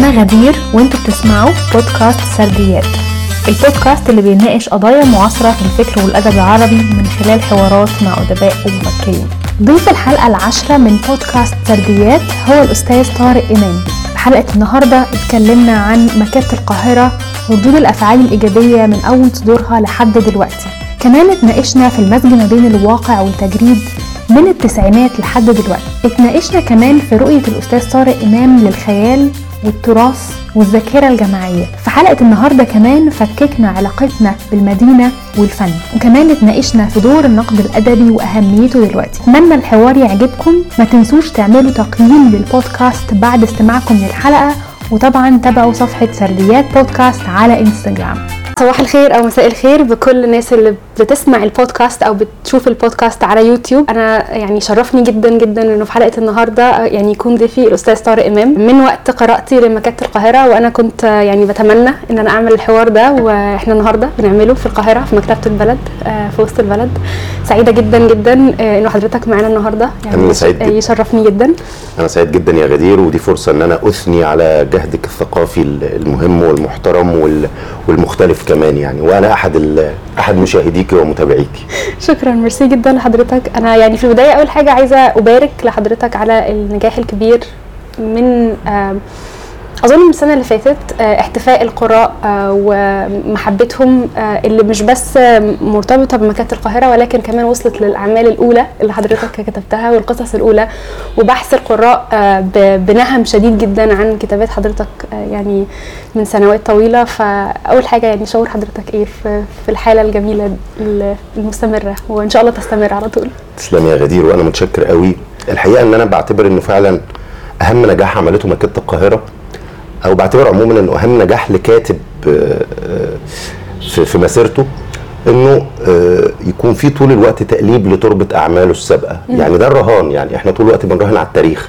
أنا غدير وأنتوا بتسمعوا بودكاست سرديات. البودكاست اللي بيناقش قضايا معاصرة في الفكر والأدب العربي من خلال حوارات مع أدباء ومفكرين ضيف الحلقة العاشرة من بودكاست سرديات هو الأستاذ طارق إمام. في حلقة النهاردة اتكلمنا عن مكتبة القاهرة وردود الأفعال الإيجابية من أول صدورها لحد دلوقتي. كمان اتناقشنا في المزج ما بين الواقع والتجريد من التسعينات لحد دلوقتي. اتناقشنا كمان في رؤية الأستاذ طارق إمام للخيال والتراث والذاكرة الجماعية. في حلقة النهاردة كمان فككنا علاقتنا بالمدينة والفن وكمان اتناقشنا في دور النقد الأدبي وأهميته دلوقتي. أتمنى الحوار يعجبكم ما تنسوش تعملوا تقييم للبودكاست بعد استماعكم للحلقة وطبعا تابعوا صفحة سرديات بودكاست على إنستجرام. صباح الخير أو مساء الخير بكل الناس اللي بتسمع البودكاست أو بتشوف البودكاست على يوتيوب. أنا يعني شرفني جدا جدا إنه في حلقة النهارده يعني يكون ضيفي الأستاذ طارق إمام. من وقت قراءتي لمكتبه القاهرة وأنا كنت يعني بتمنى إن أنا أعمل الحوار ده وإحنا النهارده بنعمله في القاهرة في مكتبة البلد في وسط البلد. سعيدة جدا جدا إنه حضرتك معانا النهارده. يعني أنا سعيد جدا. يشرفني جدا. أنا سعيد جدا يا غدير ودي فرصة إن أنا أثني على جهدك الثقافي المهم والمحترم والمختلف كمان يعني. وأنا أحد أحد مشاهديك ومتابعيك. شكرا. ميرسي جدا لحضرتك. أنا يعني في البداية أول حاجة عايزة أبارك لحضرتك على النجاح الكبير من أظن من السنة اللي فاتت احتفاء القراء ومحبتهم اللي مش بس مرتبطة بمكانه القاهرة ولكن كمان وصلت للأعمال الأولى اللي حضرتك كتبتها والقصص الأولى وبحث القراء بنهم شديد جدا عن كتابات حضرتك يعني من سنوات طويلة. فأول حاجة يعني شعور حضرتك إيه في الحالة الجميلة المستمرة وإن شاء الله تستمر على طول. تسلم يا غدير وأنا متشكر قوي. الحقيقة إن أنا بعتبر انه فعلا أهم نجاح عملته مكتبه القاهرة أو بعتبر عموما إنه أهم نجاح لكاتب في مسيرته إنه يكون في طول الوقت تقليب لتربة أعماله السابقة. يعني ده الرهان. يعني إحنا طول الوقت بنراهن على التاريخ.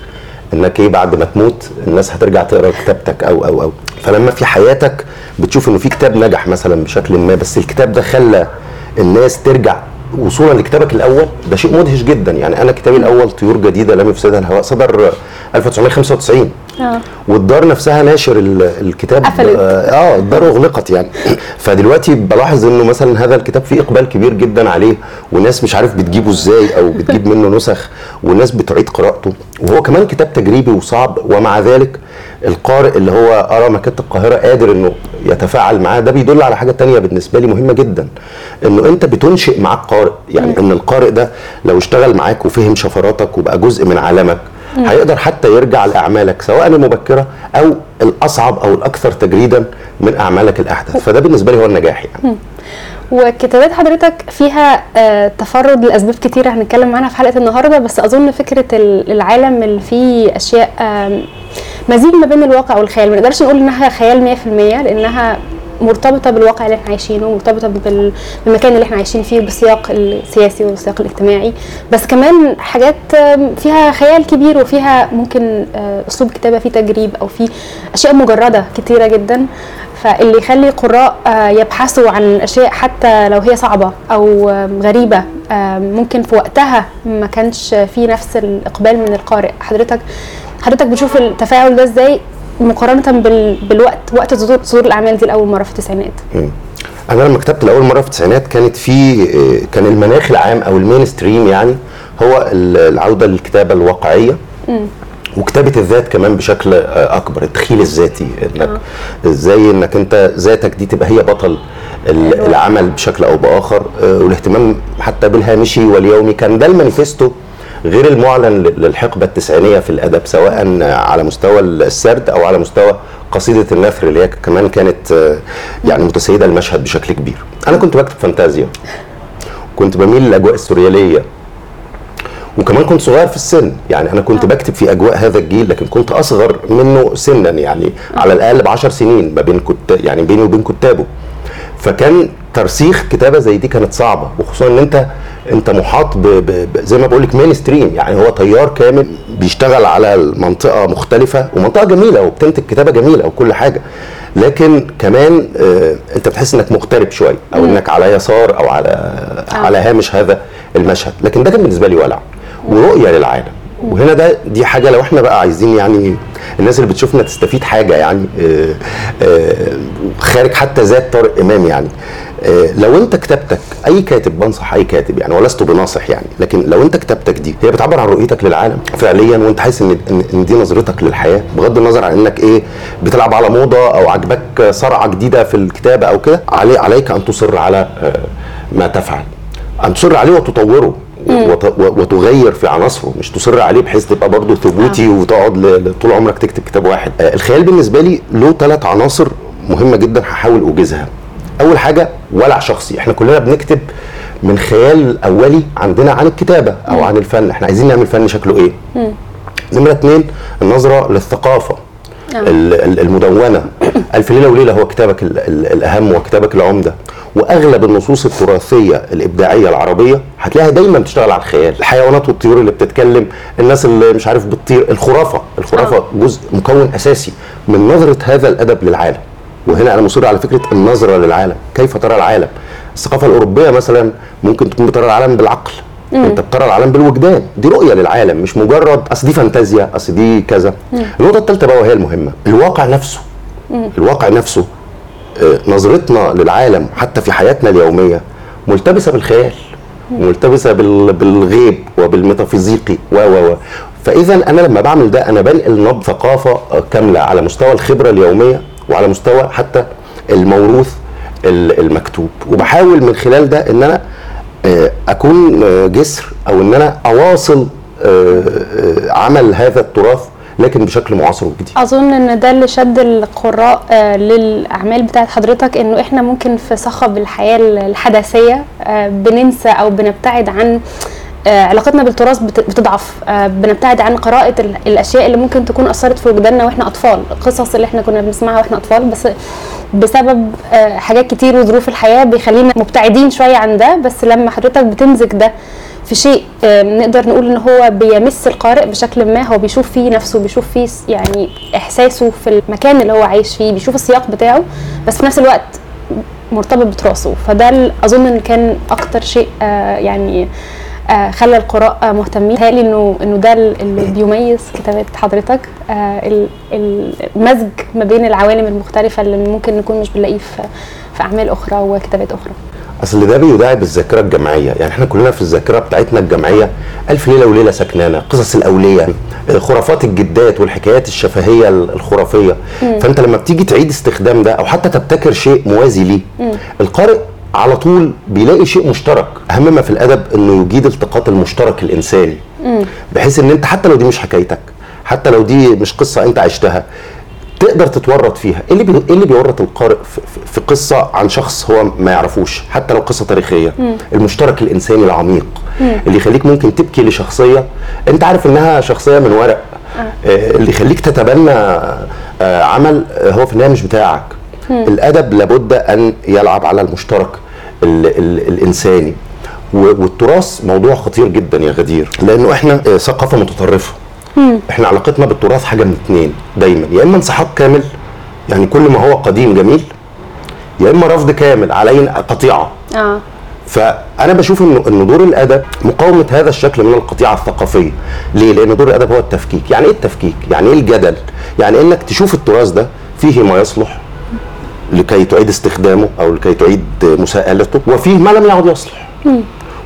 انك إيه بعد ما تموت الناس هترجع تقرأ كتابتك أو أو أو. فلما في حياتك بتشوف إنه في كتاب نجح مثلا بشكل ما بس الكتاب ده خلى الناس ترجع وصولا لكتابك الأول ده شيء مدهش جدا. يعني أنا كتابي الأول طيور جديدة لم يفسدها الهواء صدر 1995 آه. والدار نفسها ناشر الكتاب. قفلت. آه الدار أغلقت يعني. فدلوقتي بلاحظ إنه مثلا هذا الكتاب فيه إقبال كبير جدا عليه وناس مش عارف بتجيبه إزاي أو بتجيب منه نسخ وناس بتعيد قراءته. وهو كمان كتاب تجريبي وصعب. ومع ذلك القارئ اللي هو قرا مكتبه القاهرة قادر إنه يتفاعل معاه. ده بيدل على حاجة تانية بالنسبة لي مهمة جدا. إنه أنت بتنشئ معاك قارئ. يعني إن القارئ ده لو اشتغل معاك وفهم شفراتك وبقى جزء من عالمك هيقدر حتى يرجع لأعمالك سواء المبكرة أو الأصعب أو الأكثر تجريدا من أعمالك الأحدث. فده بالنسبة لي هو النجاح يعني. وكتابات حضرتك فيها تفرد لأسباب كتيرة هنتكلم عنها في حلقة النهارده بس أظن فكرة العالم اللي فيه أشياء مزيج ما بين الواقع والخيال. ما نقدرش نقول إنها خيال 100% لإنها مرتبطة بالواقع اللي إحنا عايشينه مرتبطة بالمكان اللي إحنا عايشين فيه بالسياق السياسي والسياق الاجتماعي. بس كمان حاجات فيها خيال كبير وفيها ممكن أسلوب كتابة فيه تجريب أو فيه أشياء مجردة كتيرة جدا. فاللي يخلي قراء يبحثوا عن أشياء حتى لو هي صعبة أو غريبة ممكن في وقتها ما كانش في نفس الإقبال من القارئ. حضرتك حضرتك بتشوف التفاعل ده إزاي؟ مقارنة بال... بالوقت وقت صدور الأعمال دي لأول مرة في التسعينات. أنا لما كتبت لأول مرة في التسعينات كانت في كان المناخ العام أو ال mainstream يعني هو العودة للكتابة الواقعية. م. وكتابة الذات كمان بشكل أكبر التخيل الذاتي إنك آه. إزاي إنك أنت ذاتك دي تبقى هي بطل العمل بشكل أو بآخر. والاهتمام حتى بالهامشي واليومي كان ده المانيفستو غير المعلن للحقبة التسعينية في الأدب سواء على مستوى السرد أو على مستوى قصيدة النثر اللي هي كمان كانت يعني متسيدة المشهد بشكل كبير. أنا كنت بكتب فانتازيا. كنت بميل للأجواء السوريالية. وكمان كنت صغير في السن يعني أنا كنت بكتب في أجواء هذا الجيل لكن كنت أصغر منه سنا يعني على الأقل ب 10 سنين ما بين كت يعني بيني وبين كتابه فكان ترسيخ كتابة زي دي كانت صعبة وخصوصا إن أنت انت محاط ب ب زي ما بقول لك مين ستريم يعني هو تيار كامل بيشتغل على المنطقة مختلفة ومنطقة جميلة وبتنتج كتابة جميلة وكل حاجة. لكن كمان آه انت بتحس انك مغترب شوية أو انك على يسار أو على على هامش هذا المشهد. لكن ده كان بالنسبة لي ولع. ورؤية للعالم. وهنا ده دي حاجة لو إحنا بقى عايزين يعني الناس اللي بتشوفنا تستفيد حاجة يعني آه، آه، خارج حتى ذات طارق إمام يعني. آه، لو انت كتابتك أي كاتب بنصح أي كاتب يعني ولست بناصح يعني لكن لو انت كتابتك دي هي بتعبر عن رؤيتك للعالم فعليا وانت حاسس إن ان دي نظرتك للحياة بغض النظر عن إنك إيه بتلعب على موضة أو عجبك صرعة جديدة في الكتابة أو كده علي عليك أن تصر على ما تفعل. أن تصر عليه وتطوره. وت- وتغير في عناصره مش تصر عليه بحيث تبقى برضه ثبوتي وتقعد ل- ل- طول عمرك تكتب كتاب واحد. آه، الخيال بالنسبة لي له ثلاث عناصر مهمة جدا هحاول أوجزها. أول حاجة ولع شخصي. إحنا كلنا بنكتب من خيال أولي عندنا عن الكتابة أو عن الفن. إحنا عايزين نعمل فن شكله إيه؟ نمرة اتنين النظرة للثقافة. ال- ال- المدونة. ألف ليلة وليلة هو كتابك ال- ال- الأهم وكتابك العمدة. وأغلب النصوص التراثية الإبداعية العربية هتلاقيها دايما بتشتغل على الخيال. الحيوانات والطيور اللي بتتكلم الناس اللي مش عارف بتطير الخرافة. الخرافة جزء مكون أساسي من نظرة هذا الأدب للعالم. وهنا أنا مصر على فكرة النظرة للعالم. كيف ترى العالم؟ الثقافة الأوروبية مثلا ممكن تكون بترى العالم بالعقل. انت بترى العالم بالوجدان. دي رؤية للعالم مش مجرد أصل دي فانتازيا أصل دي كذا. النقطة الثالثه بقى وهي المهمة. الواقع نفسه. الواقع نفسه آه، نظرتنا للعالم حتى في حياتنا اليومية ملتبسة بالخيال ملتبسة بال- بالغيب وبالميتافيزيقي. و و و. فإذا أنا لما بعمل ده أنا بنقل نبض ثقافة آه، كاملة على مستوى الخبرة اليومية وعلى مستوى حتى الموروث ال- المكتوب. وبحاول من خلال ده إن أنا أكون آه، جسر أو إن أنا أواصل آه، آه، عمل هذا التراث لكن بشكل معاصر وجديد. أظن إن ده اللي شد القراء آه، للأعمال بتاعت حضرتك إنه إحنا ممكن في صخب الحياة الحداثيه آه، بننسى أو بنبتعد عن آه، علاقتنا بالتراث بت- بتضعف. آه، بنبتعد عن قراءة ال- الأشياء اللي ممكن تكون أثرت في وجداننا وإحنا أطفال القصص اللي إحنا كنا بنسمعها وإحنا أطفال بس بسبب آه، حاجات كتير وظروف الحياة بيخلينا مبتعدين شوية عن ده بس لما حضرتك بتمزج ده في شيء آه، نقدر نقول إن هو بيمس القارئ بشكل ما هو بيشوف فيه نفسه بيشوف فيه يعني إحساسه في المكان اللي هو عايش فيه بيشوف السياق بتاعه بس في نفس الوقت مرتبط بتراثه فده أظن إن كان أكتر شيء آه، يعني خلى القراء آه، مهتمين. تهيألي إنه إنه ده ال- اللي بيميز كتابات حضرتك. آه، ال- المزج ما بين العوالم المختلفة اللي ممكن نكون مش بنلاقيه في في أعمال أخرى وكتابات أخرى. أصل ده بيداعب الذاكره الجماعية. يعني إحنا كلنا في الذاكرة بتاعتنا الجمعيه ألف ليلة وليلة سكنانه قصص الاولياء آه، خرافات الجدات والحكايات الشفهية الخرافية. فأنت لما بتيجي تعيد استخدام ده أو حتى تبتكر شيء موازي ليه القارئ على طول بيلاقي شيء مشترك. أهم ما في الأدب إنه يجيد التقاط المشترك الإنساني. بحيث إن أنت حتى لو دي مش حكايتك حتى لو دي مش قصة أنت عشتها تقدر تتورط فيها. إيه اللي بي... إيه اللي بيورط القارئ في... في- قصة عن شخص هو ما يعرفوش؟ حتى لو قصة تاريخية. المشترك الإنساني العميق. اللي يخليك ممكن تبكي لشخصية. أنت عارف إنها شخصية من ورق. آه اللي يخليك تتبنى آه عمل آه هو في النهاية مش بتاعك. الأدب لابد أن يلعب على المشترك ال... ال... الإنساني. والتراث موضوع خطير جدا يا غدير لأنه إحنا آه، ثقافة متطرفة. إحنا علاقتنا بالتراث حاجة من اتنين دايما يا إما انسحاق كامل يعني كل ما هو قديم جميل يا إما رفض كامل علينا قطيعة. آه. فأنا بشوف إنه ان دور الأدب مقاومة هذا الشكل من القطيعة الثقافية. ليه؟ لأن دور الأدب هو التفكيك. يعني إيه التفكيك؟ يعني إيه الجدل؟ يعني إنك تشوف التراث ده فيه ما يصلح لكي تعيد استخدامه أو لكي تعيد مساءلته. وفيه ما لم يعد يصلح.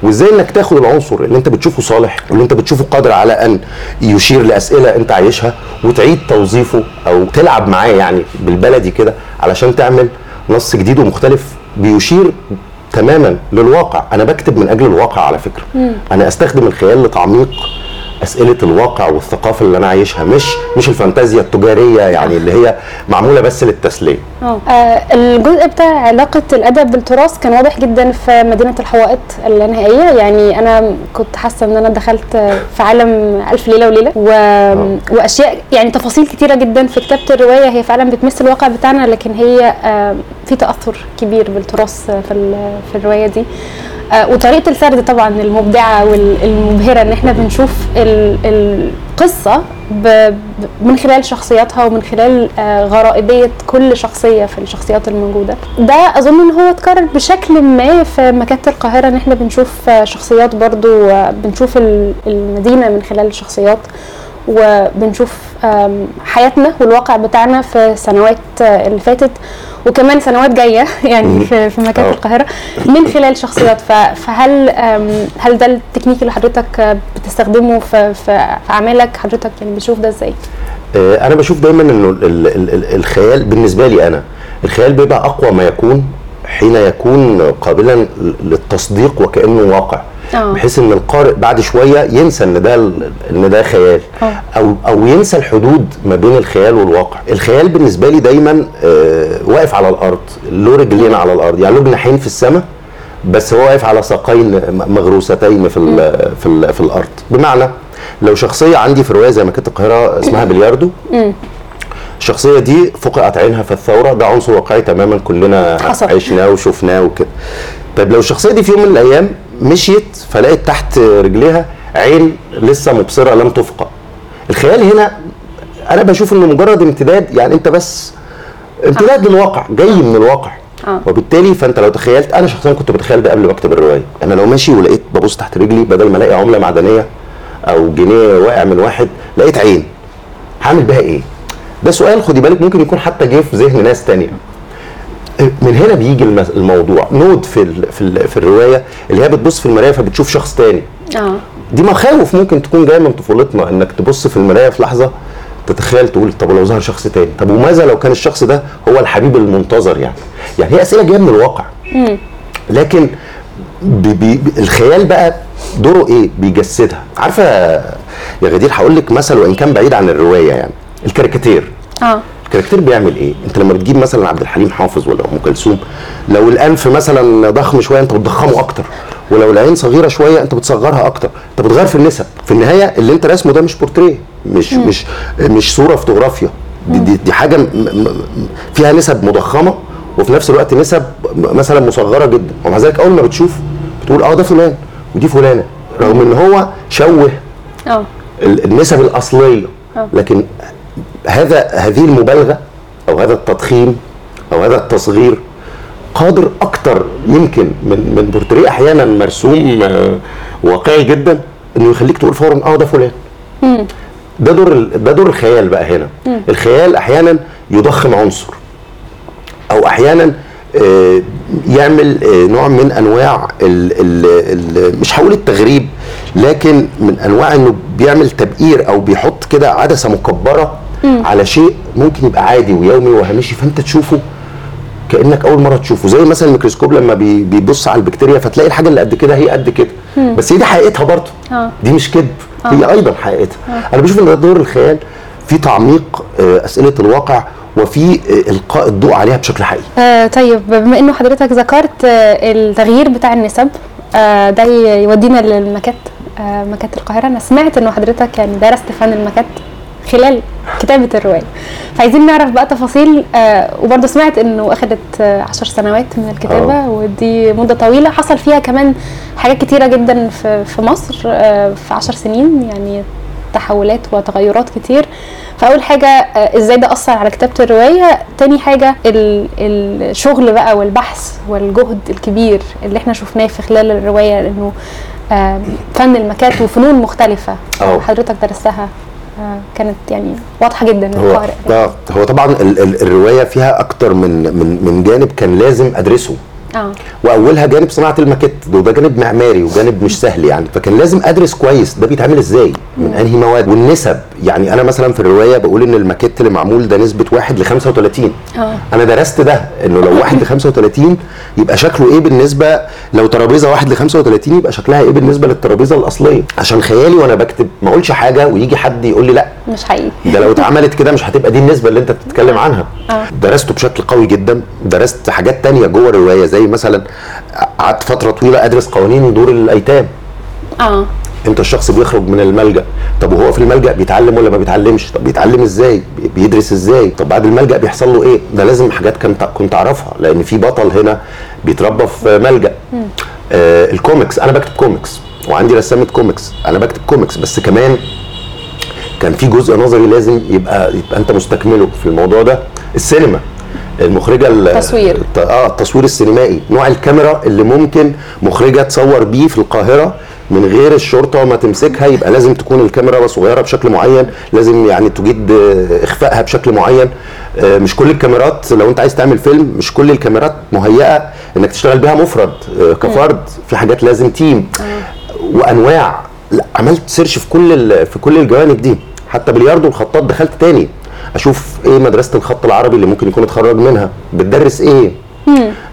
وإزاي إنك تاخد العنصر اللي أنت بتشوفه صالح واللي أنت بتشوفه قادر على أن يشير لأسئلة أنت عايشها وتعيد توظيفه أو تلعب معاه يعني بالبلدي كده علشان تعمل نص جديد ومختلف بيشير تماما للواقع. أنا بكتب من أجل الواقع على فكرة. أنا أستخدم الخيال لتعميق أسئلة الواقع والثقافة اللي أنا عايشها مش مش الفانتازيا التجارية يعني اللي هي معمولة بس للتسلية. آه، الجزء بتاع علاقة الأدب بالتراث كان واضح جدا في مدينة الحوائط اللانهائية يعني أنا كنت حاسة إن أنا دخلت في عالم ألف ليلة وليلة. و... وأشياء يعني تفاصيل كتيرة جدا في كتابة الرواية هي فعلا بتمس الواقع بتاعنا لكن هي آه، في تأثر كبير بالتراث في ال- في الرواية دي. آه، وطريقة السرد طبعا المبدعة والمبهرة إن إحنا بنشوف ال- القصة ب... ب- من خلال شخصياتها ومن خلال آه، غرائبية كل شخصية في الشخصيات الموجودة. ده أظن إن هو اتكرر بشكل ما في مكاتب القاهرة إن إحنا بنشوف آه، شخصيات برضو بنشوف ال- المدينة من خلال الشخصيات. وبنشوف حياتنا والواقع بتاعنا في السنوات آه، اللي فاتت وكمان سنوات جاية يعني في مكاتب آه. القاهرة من خلال شخصيات فهل هل ده التكنيك اللي حضرتك آه، بتستخدمه في في أعمالك حضرتك يعني بتشوف ده إزاي؟ أنا بشوف دايما إنه ال- ال- ال- ال- الخيال بالنسبة لي أنا الخيال بيبقى أقوى ما يكون حين يكون قابلا للتصديق وكأنه واقع آه. بحيث إن القارئ بعد شوية ينسى إن ده إن ده خيال. آه. أو أو ينسى الحدود ما بين الخيال والواقع. الخيال بالنسبة لي دايما آه، واقف على الأرض. له رجلين على الأرض. يعني له جناحين في السماء بس هو واقف على ساقين مغروستين في ال في ال في الأرض. بمعنى لو شخصية عندي في رواية زي مكتبه القاهرة اسمها بلياردو الشخصية دي فقعت عينها في الثورة. ده عنصر واقعي تماما. كلنا حصل. عشناه وشفناه وكده. طيب لو الشخصية دي في يوم من الأيام مشيت فلقيت تحت رجليها عين لسه مبصرة لم تفقع الخيال هنا أنا بشوف إنه مجرد امتداد يعني أنت بس امتداد للواقع جاي من الواقع. آه. وبالتالي فأنت لو تخيلت أنا شخصيا كنت بتخيل ده قبل ما أكتب الرواية. أنا لو ماشي ولقيت ببص تحت رجلي بدل ما ألاقي عملة معدنية أو جنيه واقع من واحد لقيت عين. هعمل بيها إيه؟ ده سؤال خدي بالك ممكن يكون حتى جه في ذهن ناس تانية. من هنا بيجي الموضوع. نود في ال في, ال في الرواية اللي هي بتبص في المراية فبتشوف شخص تاني. آه. دي مخاوف ممكن تكون جاية من طفولتنا إنك تبص في المراية في لحظة تتخيل تقول طب ولو ظهر شخص تاني؟ طب وماذا لو كان الشخص ده هو الحبيب المنتظر يعني؟ يعني هي أسئلة جاية من الواقع. لكن بي بي الخيال بقى دوره إيه؟ بيجسدها. عارفة يا غدير هقول لك مثل وإن كان بعيد عن الرواية يعني. الكاريكاتير. آه. الكاريكاتير بيعمل إيه؟ أنت لما بتجيب مثلا عبد الحليم حافظ ولا أم كلثوم لو الأنف مثلا ضخم شوية أنت بتضخمه أكتر ولو العين صغيرة شوية أنت بتصغرها أكتر. أنت بتغير في النسب. في النهاية اللي أنت راسمه ده مش بورتريه مش مش مش صورة فوتوغرافيا دي, دي, دي حاجة م- م- فيها نسب مضخمة وفي نفس الوقت نسب م- مثلا مصغرة جدا. ومع ذلك أول ما بتشوف بتقول آه ده فلان ودي فلانة رغم إن هو شوه آه. ال- النسب الأصلية. آه. لكن هذا هذه المبالغة أو هذا التضخيم أو هذا التصغير قادر أكتر يمكن من من بورتريه أحيانا مرسوم آه، واقعي جدا إنه يخليك تقول فورا آه ده فلان. ده دور ده دور الخيال بقى هنا. الخيال أحيانا يضخم عنصر أو أحيانا آه، يعمل آه، نوع من أنواع ال ال ال مش هقول التغريب لكن من أنواع إنه بيعمل تبقير أو بيحط كده عدسة مكبرة على شيء ممكن يبقى عادي ويومي وهامشي فأنت تشوفه كأنك أول مرة تشوفه. زي مثلا الميكروسكوب لما بي- بيبص على البكتيريا فتلاقي الحاجة اللي قد كده هي قد كده. بس هي دي حقيقتها برضه. آه. دي مش كذب. هي أيضا حقيقتها أنا بشوف إن ده دور الخيال في تعميق أسئلة الواقع وفي إلقاء الضوء عليها بشكل حقيقي. آه طيب بما إنه حضرتك ذكرت التغيير بتاع النسب آه ده يودينا للماكيت آه مكات القاهرة. أنا سمعت إنه حضرتك يعني درست فن المكات. خلال كتابة الرواية. فعايزين نعرف بقى تفاصيل آه وبرضه سمعت إنه اخذت آه عشر سنوات من الكتابة آه. ودي مدة طويلة. حصل فيها كمان حاجات كتيرة جدا في في مصر آه في عشر سنين يعني تحولات وتغيرات كتير. فأول حاجة آه، إزاي ده أثر على كتابة الرواية؟ تاني حاجة ال- الشغل بقى والبحث والجهد الكبير اللي إحنا شفناه في خلال الرواية انه آم، فن المكات وفنون مختلفة. أه. حضرتك درستها؟ آه، كانت يعني واضحة جدا هو للقارئ ده هو طبعا ال ال الرواية فيها أكتر من من من جانب كان لازم أدرسه. آه. وأولها جانب صناعة الماكيت ده وده جانب معماري وجانب مش سهل يعني. فكان لازم أدرس كويس ده بيتعمل إزاي؟ من أنهي مواد؟ والنسب. يعني أنا مثلا في الرواية بقول إن الماكيت اللي معمول ده نسبة 1 ل 35 آه. أنا درست ده إنه لو 1 ل 35 يبقى شكله إيه بالنسبة لو ترابيزة 1 ل 35 يبقى شكلها إيه بالنسبة للترابيزة الأصلية؟ عشان خيالي وأنا بكتب ما أقولش حاجة ويجي حد يقول لي لأ مش حقيقي. ده لو اتعملت كده مش هتبقى دي النسبة اللي انت بتتكلم عنها. آه. درسته بشكل قوي جدا درست حاجات تانية جوه الرواية زي مثلا قعدت فترة طويلة أدرس قوانين دور الأيتام. آه. إمتى الشخص بيخرج من الملجأ. طب وهو في الملجأ بيتعلم ولا ما بيتعلمش؟ طب بيتعلم إزاي؟ بي- بيدرس إزاي؟ طب بعد الملجأ بيحصل له إيه؟ ده لازم حاجات كنت كنت أعرفها لأن في بطل هنا بيتربى في ملجأ. آه الكوميكس. أنا بكتب كوميكس وعندي رسامة كوميكس. أنا بكتب كوميكس بس كمان كان في جزء نظري لازم يبقى يبقى انت مستكمله في الموضوع ده. السينما. المخرجة ال- تصوير. الت- آه التصوير السينمائي. نوع الكاميرا اللي ممكن مخرجة تصور بيه في القاهرة من غير الشرطة وما تمسكها يبقى لازم تكون الكاميرا صغيرة بشكل معين لازم يعني تجيد آه، إخفائها بشكل معين. آه، مش كل الكاميرات لو انت عايز تعمل فيلم مش كل الكاميرات مهيئة انك تشتغل بيها مفرد آه، كفرد. في حاجات لازم team. وأنواع. لا عملت search في كل في كل الجوانب دي. حتى بلياردو الخطاط دخلت تاني. أشوف إيه مدرسة الخط العربي اللي ممكن يكون اتخرج منها. بتدرس إيه؟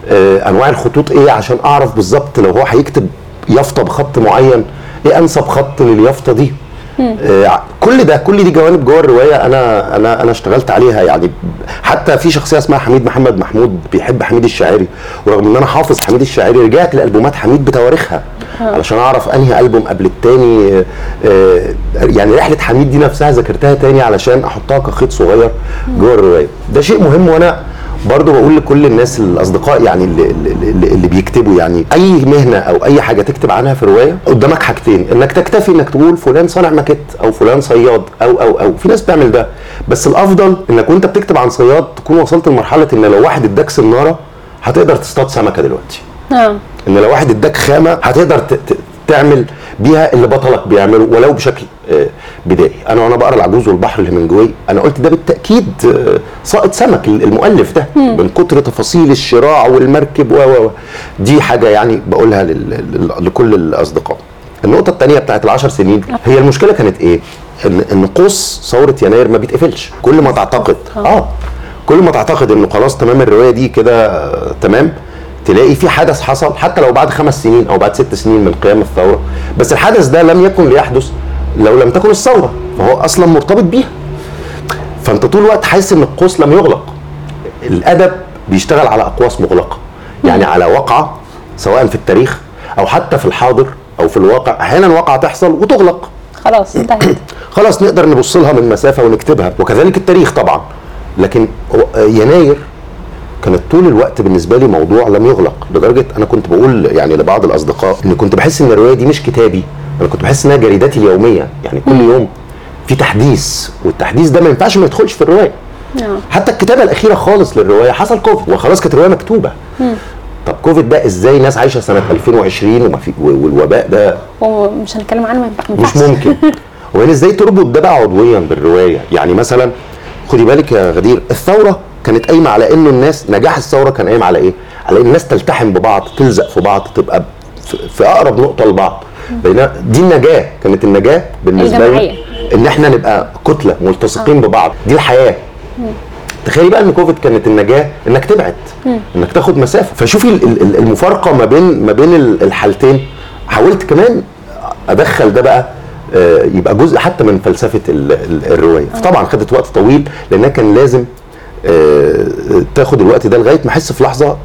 آه أنواع الخطوط إيه عشان أعرف بالظبط لو هو هيكتب يافطة بخط معين إيه أنسب خط لليافطة دي؟ آه كل ده كل دي جوانب جوه الرواية أنا أنا أنا اشتغلت عليها يعني. حتى في شخصية اسمها حميد محمد محمود بيحب حميد الشاعري. ورغم إن أنا حافظ حميد الشاعري رجعت لألبومات حميد بتواريخها. علشان أعرف أنهي ألبوم قبل التاني آه، آه، يعني رحلة حميد دي نفسها ذاكرتها تاني علشان أحطها كخيط صغير جوه الرواية. ده شيء مهم وأنا برضو بقول لكل الناس الأصدقاء يعني اللي, اللي, اللي بيكتبوا يعني أي مهنة أو أي حاجة تكتب عنها في روايه قدامك حاجتين إنك تكتفي إنك تقول فلان صانع ماكيت أو فلان صياد أو أو أو. في ناس بتعمل ده. بس الأفضل إنك وأنت بتكتب عن صياد تكون وصلت لمرحلة إن لو واحد اداك سنارة هتقدر تصطاد سمكة دلوقتي. آه إن لو واحد إداك خامة هتقدر تعمل بيها اللي بطلك بيعمله ولو بشكل آه، بدائي. أنا وأنا بقرأ العجوز والبحر الهمنجوي أنا قلت ده بالتأكيد آه، ساقط سمك المؤلف ده من كتر تفاصيل الشراع والمركب و. دي حاجة يعني بقولها لكل الأصدقاء. النقطة الثانية بتاعت العشر سنين هي المشكلة كانت إيه؟ ان إن قوس ثورة يناير ما بيتقفلش. كل ما تعتقد آه كل ما تعتقد إنه خلاص تمام الرواية دي كده آه، تمام تلاقي في حدث حصل حتى لو بعد خمس سنين أو بعد ست سنين من قيام الثورة بس الحدث ده لم يكن ليحدث لو لم تكن الثورة فهو أصلا مرتبط بيها. فأنت طول الوقت حاسس إن القوس لم يغلق. الأدب بيشتغل على أقواس مغلقة يعني على واقعه سواء في التاريخ أو حتى في الحاضر أو في الواقع أحيانا واقعه تحصل وتغلق. خلاص انتهت. خلاص نقدر نبص لها من مسافة ونكتبها وكذلك التاريخ طبعا. لكن يناير كانت طول الوقت بالنسبة لي موضوع لم يغلق لدرجة أنا كنت بقول يعني لبعض الأصدقاء إن كنت بحس إن الرواية دي مش كتابي أنا كنت بحس إنها جريدتي اليومية يعني كل يوم في تحديث والتحديث ده ما ينفعش ما يدخلش في الرواية. آه. حتى الكتابة الأخيرة خالص للرواية حصل كوفيد وخلاص كانت الرواية مكتوبة. طب كوفيد ده إزاي ناس عايشة سنة 2020 وما في والوباء ده؟ ومش هنتكلم عنه مش. ممكن. وبعدين إزاي تربط ده بقى عضويا بالرواية؟ يعني مثلا خدي بالك يا غدير الثورة كانت قايمة على إنه الناس نجاح الثورة كان قايم على إيه؟ على إن الناس تلتحم ببعض تلزق في بعض تبقى في- أقرب نقطة لبعض. لأن دي النجاة كانت النجاة بالنسبة لي. إن إحنا نبقى كتلة ملتصقين ببعض. دي الحياة. تخيلي بقى إن كوفيد كانت النجاة إنك تبعد إنك تاخد مسافة. فشوفي ال- ال- المفارقة ما بين ما بين ال- الحالتين. حاولت كمان أدخل ده بقى آه، يبقى جزء حتى من فلسفة ال- ال- الرواية. فطبعا خدت وقت طويل لانها كان لازم آه، تاخد الوقت ده لغاية ما أحس في لحظة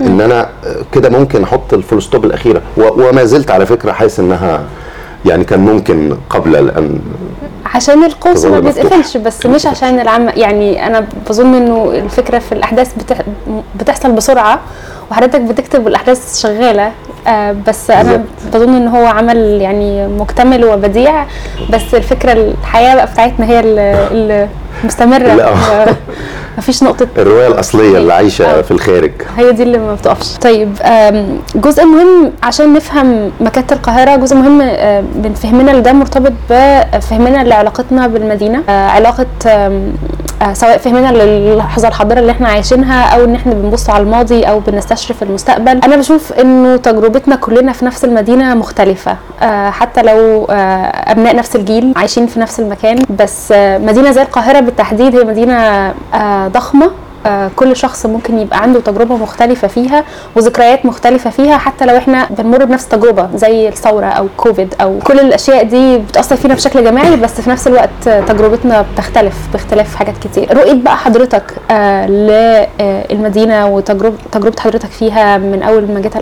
إن أنا آه، كده ممكن أحط ال full stop الأخيرة. وما زلت على فكرة حاسس إنها يعني كان ممكن قبل ان عشان القوس ما. بيتقفلش بس مش عشان العام يعني أنا بظن إنه الفكرة في الأحداث بتح... بتحصل بسرعة. وحضرتك بتكتب والأحداث شغالة آه بس أنا. بظن إن هو عمل يعني مكتمل وبديع بس الفكرة الحياة بقى بتاعتنا هي ال- المستمرة لا. آه، مفيش نقطة الرواية الأصلية اللي عايشة آه. في الخارج هي دي اللي ما بتقفش طيب جزء مهم عشان نفهم مكانة القاهرة جزء مهم آم، من فهمنا لده مرتبط بفهمنا لعلاقتنا بالمدينة آه، آه، سواء فهمنا للحظة الحاضرة اللي إحنا عايشينها أو إن إحنا بنبص على الماضي أو بنستشرف المستقبل أنا بشوف انه تجربتنا كلنا في نفس المدينة مختلفة. آه، حتى لو آه، أبناء نفس الجيل عايشين في نفس المكان بس آه، مدينة زي القاهرة بالتحديد هي مدينة آه، ضخمة. آه، كل شخص ممكن يبقى عنده تجربة مختلفة فيها وذكريات مختلفة فيها. حتى لو إحنا بنمر بنفس التجربة زي الثورة أو كوفيد أو كل الأشياء دي بتأثر فينا بشكل جماعي بس في نفس الوقت آه، تجربتنا بتختلف باختلاف حاجات كتير. رؤية بقى حضرتك آه للمدينة وتجربه تجربة حضرتك فيها من أول ما جيت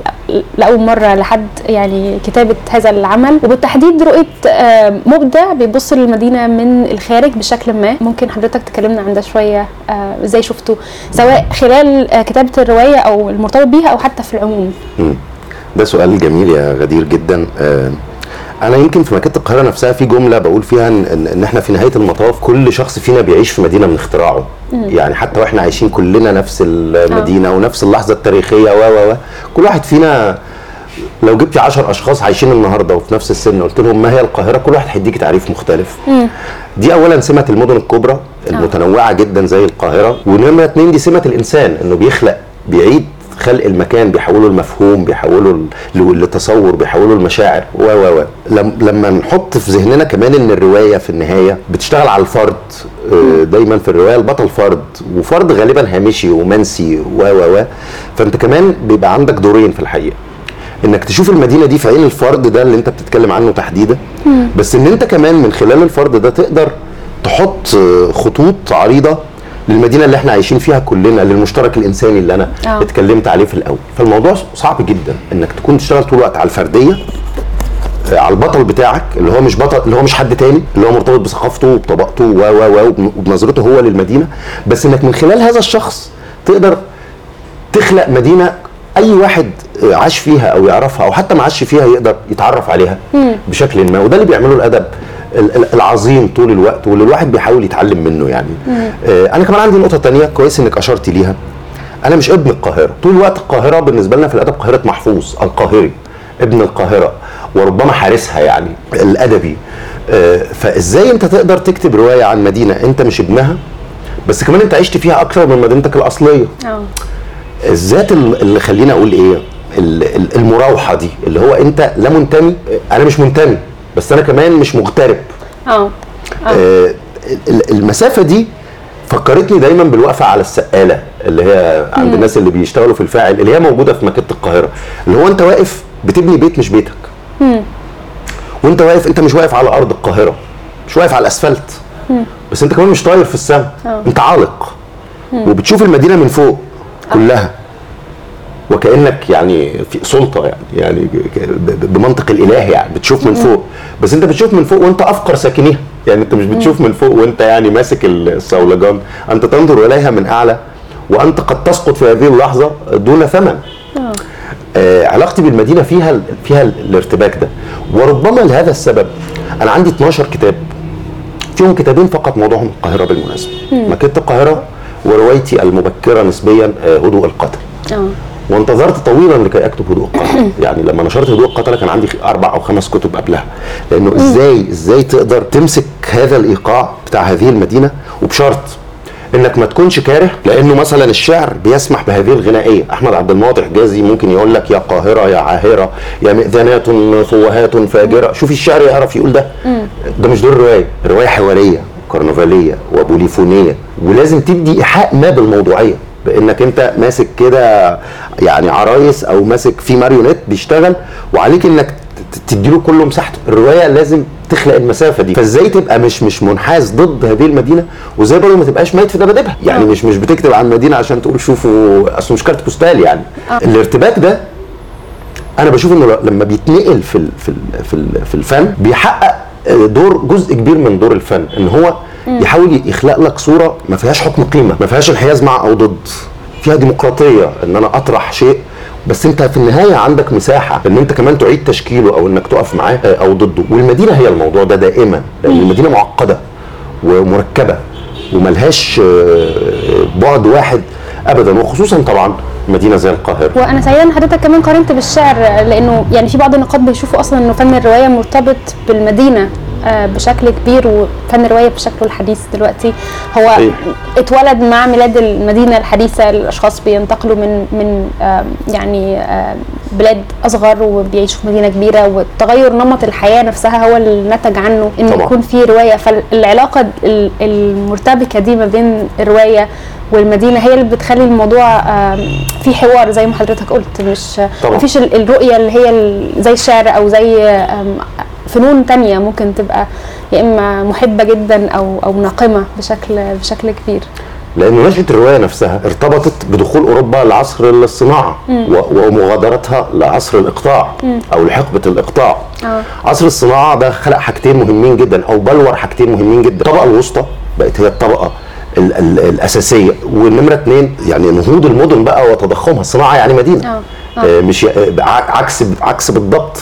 لأول مرة لحد يعني كتابة هذا العمل. وبالتحديد رؤية آه مبدع بيبص للمدينة من الخارج بشكل ما. ممكن حضرتك تكلمنا عن ده شوية؟ آه، إزاي شفته؟ سواء خلال آه، كتابة الرواية أو المرتبط بيها أو حتى في العموم. مم. ده سؤال جميل يا غدير جدا. آه، أنا يمكن في مكتبه القاهرة نفسها في جملة بقول فيها إن, إن, إحنا في نهاية المطاف كل شخص فينا بيعيش في مدينة من اختراعه. يعني حتى وإحنا عايشين كلنا نفس المدينة ونفس اللحظة التاريخية و و. كل واحد فينا لو جبتي 10 أشخاص عايشين النهارده وفي نفس السن قلت لهم ما هي القاهرة كل واحد هيديكي تعريف مختلف. دي اولا سمة المدن الكبرى المتنوعة جدا زي القاهرة ونمرة اتنين دي سمة الإنسان إنه بيخلق بيعيد خلق المكان بيحوله لمفهوم بيحوله لتصور بيحوله لمشاعر و و و. لم- لما نحط في ذهننا كمان إن الرواية في النهاية بتشتغل على الفرد آه، دايما في الرواية البطل فرد وفرد غالبا هامشي ومنسي و و و. فأنت كمان بيبقى عندك دورين في الحقيقة. انك تشوف المدينة دي في عين الفرد ده اللي انت بتتكلم عنه تحديدا. بس ان انت كمان من خلال الفرد ده تقدر تحط خطوط عريضة للمدينة اللي إحنا عايشين فيها كلنا للمشترك الإنساني اللي أنا آه. اتكلمت عليه في الأول. فالموضوع صعب جدا انك تكون تشتغل طول الوقت على الفردية آه، على البطل بتاعك اللي هو مش بطل اللي هو مش حد تاني اللي هو مرتبط بثقافته وبطبقته و و و وبن- وبنظرته هو للمدينة. بس انك من خلال هذا الشخص تقدر تخلق مدينة أي واحد عاش فيها أو يعرفها أو حتى ما عاش فيها يقدر يتعرف عليها بشكل ما. وده اللي بيعمله الأدب ال- ال- العظيم طول الوقت واللي الواحد بيحاول يتعلم منه يعني. آه أنا كمان عندي نقطة تانية كويس إنك أشرتي ليها. أنا مش ابن القاهرة. طول الوقت القاهرة بالنسبة لنا في الأدب قاهرة محفوظ القاهري ابن القاهرة وربما حارسها يعني الأدبي. آه فإزاي أنت تقدر تكتب رواية عن مدينة أنت مش ابنها بس كمان أنت عشت فيها أكثر من مدينتك الأصلية؟ آه. الذات ال- اللي خلينا أقول إيه ال- ال- المراوحة دي اللي هو أنت لا منتمي أنا مش منتمي بس أنا كمان مش مغترب. آه. آه، ال- المسافة دي فكرتني دايما بالوقفة على السقالة اللي هي عند الناس اللي بيشتغلوا في الفاعل اللي هي موجودة في مكتبة القاهرة. اللي هو أنت واقف بتبني بيت مش بيتك. وأنت واقف أنت مش واقف على أرض القاهرة مش واقف على الأسفلت. بس أنت كمان مش طاير في السماء أنت عالق. وبتشوف المدينة من فوق. كلها. وكأنك يعني في سلطة يعني يعني بمنطق الإله يعني بتشوف من فوق. بس أنت بتشوف من فوق وأنت أفقر ساكنيها. يعني أنت مش بتشوف من فوق وأنت يعني ماسك الصولجان. أنت تنظر إليها من أعلى وأنت قد تسقط في هذه اللحظة دون ثمن. آه. علاقتي بالمدينة فيها فيها ال- الارتباك ده. وربما لهذا السبب أنا عندي 12 كتاب. فيهم كتابين فقط موضوعهم القاهرة بالمناسبة. مكتبة القاهرة وروايتي المبكرة نسبيا آه، هدوء القتل. آه. وانتظرت طويلا لكي أكتب هدوء القتل. يعني لما نشرت هدوء القتل كان عندي أربع أو خمس كتب قبلها. لأنه إزاي إزاي تقدر تمسك هذا الإيقاع بتاع هذه المدينة؟ وبشرط إنك ما تكونش كاره لأنه مثلا الشعر بيسمح بهذه الغنائية. أحمد عبد الماطر حجازي ممكن يقول لك يا قاهرة يا عاهرة يا مئذنات فوهات فاجرة. شوفي الشعر يعرف يقول ده. ده مش دور الروايه الروايه حوارية. كرنفالية وبوليفونية ولازم تدي إيحاء ما بالموضوعية بإنك أنت ماسك كده يعني عرايس أو ماسك في ماريونيت بيشتغل وعليك إنك ت- تديله كله مساحته. الرواية لازم تخلق المسافة دي. فإزاي تبقى مش مش منحاز ضد هذه المدينة؟ وإزاي برضه ما تبقاش ميت في دباديبها؟ يعني مش مش بتكتب عن مدينه عشان تقول شوفوا أصل مش carte postale يعني. الارتباك ده أنا بشوف إنه لما بيتنقل في ال- في ال- في ال- في الفن بيحقق دور جزء كبير من دور الفن إن هو يحاول يخلق لك صورة ما فيهاش حكم قيمة ما فيهاش انحياز مع أو ضد. فيها ديمقراطية إن أنا أطرح شيء بس أنت في النهاية عندك مساحة إن أنت كمان تعيد تشكيله أو إنك تقف معاه آه، أو ضده. والمدينة هي الموضوع ده دائما لأن المدينة معقدة ومركبة وملهاش آه، بعد واحد ابدا. وخصوصا طبعا مدينة زي القاهرة وأنا سعيدة إن حضرتك كمان قارنت بالشعر لأنه يعني في بعض النقاد بيشوفوا أصلا إنه فن الرواية مرتبط بالمدينة آه، بشكل كبير وفن الرواية بشكله الحديث دلوقتي هو أيوة. اتولد مع ميلاد المدينة الحديثة الأشخاص بينتقلوا من من آم، يعني آم، بلاد أصغر وبيعيشوا في مدينة كبيرة وتغير نمط الحياة نفسها هو اللي نتج عنه إن طبعا. يكون في رواية فالعلاقة ال- المرتبكة دي ما بين الرواية والمدينة هي اللي بتخلي الموضوع في حوار زي ما حضرتك قلت مش طبعا. مفيش ال- الرؤية اللي هي زي الشعر أو زي فنون تانية ممكن تبقى يا إما محبة جدا أو أو ناقمة بشكل بشكل كبير. لأن نشأة الرواية نفسها ارتبطت بدخول أوروبا لعصر الصناعة و- ومغادرتها لعصر الإقطاع أو لحقبة الإقطاع. آه. عصر الصناعة ده خلق حاجتين مهمين جدا أو بلور حاجتين مهمين جدا. الطبقة الوسطى بقت هي الطبقة ال ال الأساسية. والنمرة اتنين يعني نهوض المدن بقى وتضخمها. الصناعة يعني مدينة. آه. آه. مش آه، عكس عكس بالضبط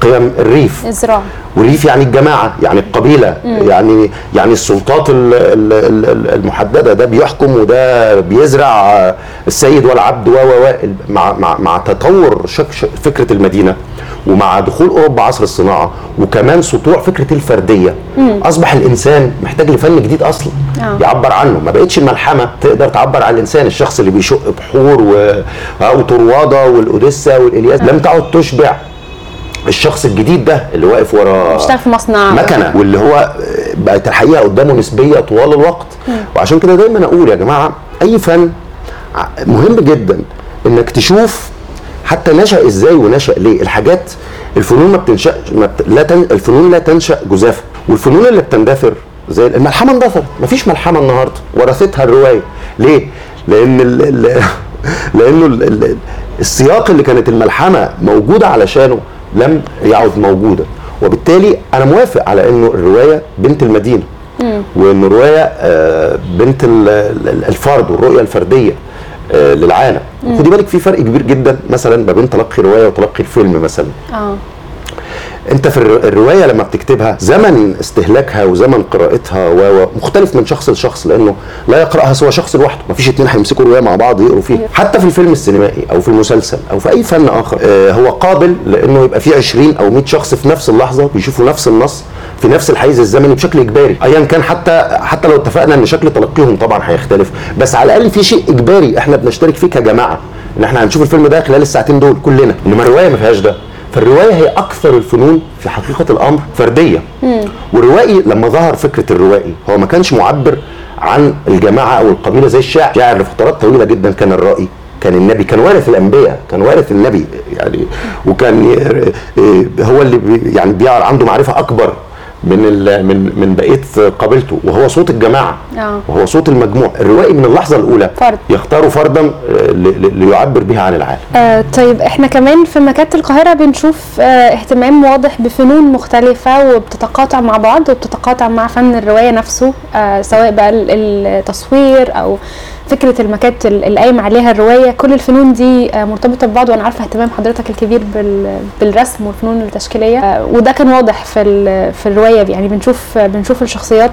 قيم الريف. الزراعه والريف يعني الجماعة يعني القبيلة. يعني يعني السلطات ال- ال- ال- المحددة. ده بيحكم وده بيزرع آه، السيد والعبد و. مع مع مع تطور شك شك- فكرة المدينة. ومع دخول أوروبا عصر الصناعة وكمان سطوع فكرة الفردية أصبح الإنسان محتاج لفن جديد أصلا آه. يعبر عنه. ما بقتش الملحمه تقدر تعبر عن الإنسان الشخص اللي بيشق بحور و- وطرواده والاوديسا والإلياس. لم تعد تشبع الشخص الجديد ده اللي واقف ورا بيشتغل في مصنع. مكنة واللي هو بقت الحقيقة قدامه نسبية طوال الوقت. وعشان كده دايما أقول يا جماعة أي فن مهم جدا إنك تشوف حتى نشأ إزاي ونشأ ليه؟ الحاجات الفنون ما بتنشأ ما بت... لا تن... الفنون لا تنشأ جزافا والفنون اللي بتندثر زي الملحمة اندثرت مفيش ملحمة النهارده ورثتها الرواية ليه؟ لأن ال... ال... لأنه ال... ال... السياق اللي كانت الملحمة موجودة علشانه لم يعد موجودا وبالتالي أنا موافق على إنه الرواية بنت المدينة وان الرواية آه، بنت ال- ال- الفرد والرؤية الفردية للعالم. خدي بالك في فرق كبير جدا مثلا ما بين تلقي رواية وتلقي الفيلم مثلا. آه. أنت في الر- الرواية لما بتكتبها زمن استهلاكها وزمن قراءتها و- و- مختلف من شخص لشخص لأنه لا يقرأها سوى شخص لوحده. مفيش اتنين هيمسكوا رواية مع بعض يقروا فيها. حتى في الفيلم السينمائي أو في المسلسل أو في أي فن آخر آه، هو قابل لأنه يبقى في 20 أو 100 شخص في نفس اللحظة بيشوفوا نفس النص. في نفس الحيز الزمني بشكل إجباري. ايا كان حتى حتى لو اتفقنا إن شكل تلقيهم طبعا هيختلف. بس على الأقل في شيء إجباري إحنا بنشترك فيه كجماعة. إن إحنا هنشوف الفيلم ده خلال الساعتين دول كلنا. إنما الرواية ما فيهاش ده. فالرواية هي أكثر الفنون في حقيقة الأمر فردية. والروائي لما ظهر فكرة الروائي هو ما كانش معبر عن الجماعة أو القبيلة زي الشاعر. الشاعر لفترات طويلة جدا كان الرائي كان النبي كان وارث الأنبياء كان وارث النبي يعني وكان ي- هو اللي يعني بيعرف عنده معرفة أكبر من ال- من من بقية قبيلته وهو صوت الجماعة آه. وهو صوت المجموع الروائي من اللحظة الأولى فرد. يختار فردا آه، ليعبر بها عن العالم آه طيب إحنا كمان في مكاتب القاهرة بنشوف آه اهتمام واضح بفنون مختلفة وبتتقاطع مع بعض وبتتقاطع مع فن الرواية نفسه آه سواء بقى ال- التصوير أو فكرة المكاتب اللي قايم عليها الرواية كل الفنون دي آه مرتبطة ببعض وأنا عارفة اهتمام حضرتك الكبير بال بالرسم والفنون التشكيلية. آه وده كان واضح في في الرواية يعني بنشوف بنشوف الشخصيات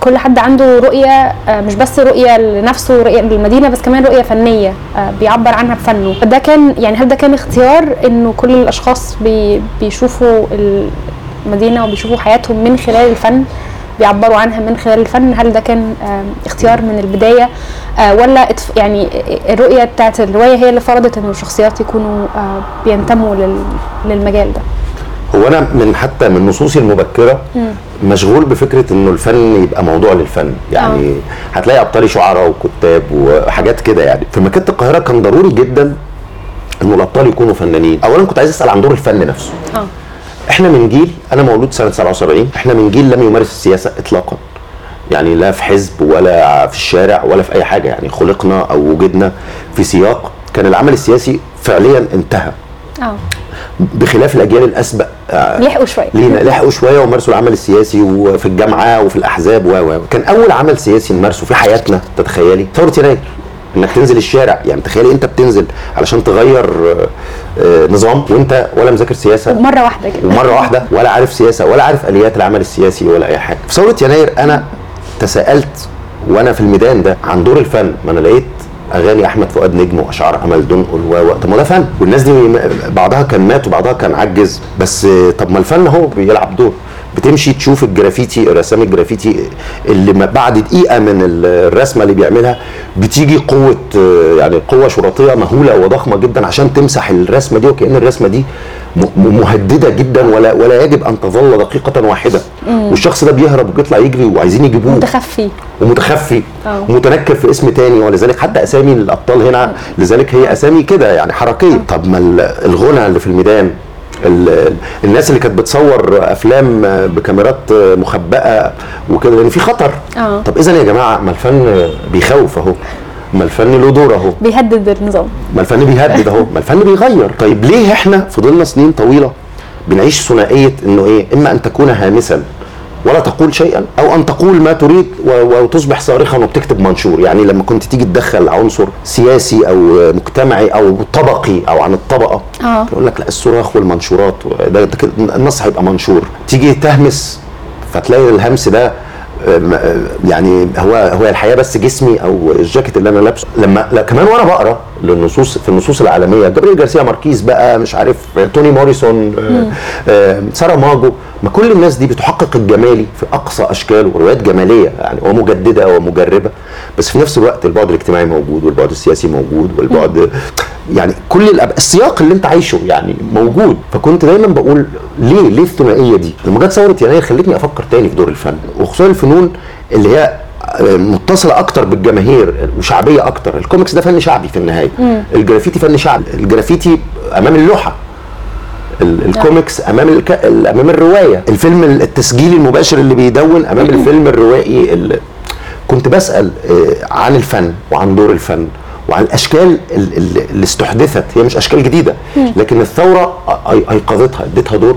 كل حد عنده رؤية آه مش بس رؤية لنفسه رؤية للمدينة بس كمان رؤية فنية آه بيعبر عنها بفنه. فده كان يعني هل ده كان اختيار إنه كل الأشخاص بي بيشوفوا المدينة وبيشوفوا حياتهم من خلال الفن بيعبروا عنها من خلال الفن؟ هل ده كان اختيار من البداية؟ آه، ولا إتف- يعني الرؤية بتاعت الرواية هي اللي فرضت إنه الشخصيات يكونوا آه، بينتموا لل- للمجال ده. هو أنا من حتى من نصوصي المبكرة مشغول بفكرة إنه الفن يبقى موضوع للفن. يعني هتلاقي ابطالي شعراء وكتاب وحاجات كده يعني. في مكتبة القاهرة كان ضروري جدا إنه الأبطال يكونوا فنانين. اولا كنت عايز أسأل عن دور الفن نفسه. آه. إحنا من جيل أنا مولود سنة 77 إحنا من جيل لم يمارس السياسة اطلاقا. يعني لا في حزب ولا في الشارع ولا في أي حاجة. يعني خلقنا أو وجدنا في سياق كان العمل السياسي فعليا انتهى. آه. بخلاف الأجيال الأسبق آه، لحقوا شوية. لينا لحقوا شوية ومارسوا العمل السياسي وفي الجامعة وفي الأحزاب و كان أول عمل سياسي نمارسه في حياتنا تتخيلي؟ ثورة يناير. إنك تنزل الشارع. يعني تخيلي أنت بتنزل علشان تغير آه، آه، نظام وأنت ولا مذاكر سياسة. مرة واحدة كده. ومره واحدة ولا عارف سياسة ولا عارف آليات العمل السياسي ولا أي حاجة. في ثورة يناير أنا تساءلت وأنا في الميدان ده عن دور الفن ما أنا لقيت اغاني احمد فؤاد نجم واشعار امل دنقل و طب ما ده فن والناس دي بعضها كان مات وبعضها كان عجز. بس طب ما الفن هو بيلعب دور. بتمشي تشوف الجرافيتي رسام الجرافيتي اللي بعد دقيقة من ال- الرسمة اللي بيعملها بتيجي قوة يعني قوة شرطية مهولة وضخمة جدا عشان تمسح الرسمة دي وكأن الرسمة دي مهددة جدا ولا ولا يجب أن تظل دقيقة واحدة. والشخص ده بيهرب وبيطلع يجري وعايزين يجيبوه. متخفي. ومتخفي. آه. ومتنكر في اسم تاني ولذلك حتى أسامي الأبطال هنا لذلك هي أسامي كده يعني حركية. طب ما ال- الغنى اللي في الميدان ال- ال- الناس اللي كانت بتصور أفلام بكاميرات مخبأة وكده لأن في خطر. آه. طب اذا يا جماعة ما الفن بيخوف أهو. ما الفن له دور اهو. بيهدد النظام. ما الفن بيهدد اهو. ما الفن بيغير. طيب ليه إحنا فضلنا سنين طويلة بنعيش ثنائية انه إيه؟ إما أن تكون هامسا ولا تقول شيئا أو أن تقول ما تريد وتصبح صارخا وبتكتب منشور. يعني لما كنت تيجي تدخل عنصر سياسي أو مجتمعي أو طبقي أو عن الطبقة آه. يقول لك لا الصراخ والمنشورات ده, النص هيبقى منشور. تيجي تهمس فتلاقي الهمس ده يعني هو هو الحياة بس جسمي أو الجاكيت اللي أنا لابسه. لما لا كمان وأنا بقرا للنصوص في النصوص العالمية جابريل جارسيا ماركيز بقى مش عارف توني موريسون آه، سارة ماجو ما كل الناس دي بتحقق الجمالي في أقصى اشكاله روايات جمالية. يعني ومجدده ومجربه بس في نفس الوقت البعد الاجتماعي موجود والبعد السياسي موجود والبعد يعني كل الأب... السياق اللي أنت عايشه يعني موجود. فكنت دايما بقول ليه ليه الثنائية دي؟ لما جت ثورة يناير خلتني أفكر تاني في دور الفن وخصوصا الفنون اللي هي متصلة أكتر بالجماهير وشعبية أكتر. الكوميكس ده فن شعبي في النهاية. الجرافيتي فن شعبي. الجرافيتي أمام اللوحة. ال- الكوميكس أمام الك... ال- أمام الرواية. الفيلم التسجيلي المباشر اللي بيدون أمام الفيلم الروائي اللي كنت بسأل آه، عن الفن وعن دور الفن وعن الأشكال ال- ال- اللي استحدثت. هي مش أشكال جديدة لكن الثورة أيقظتها اديتها دور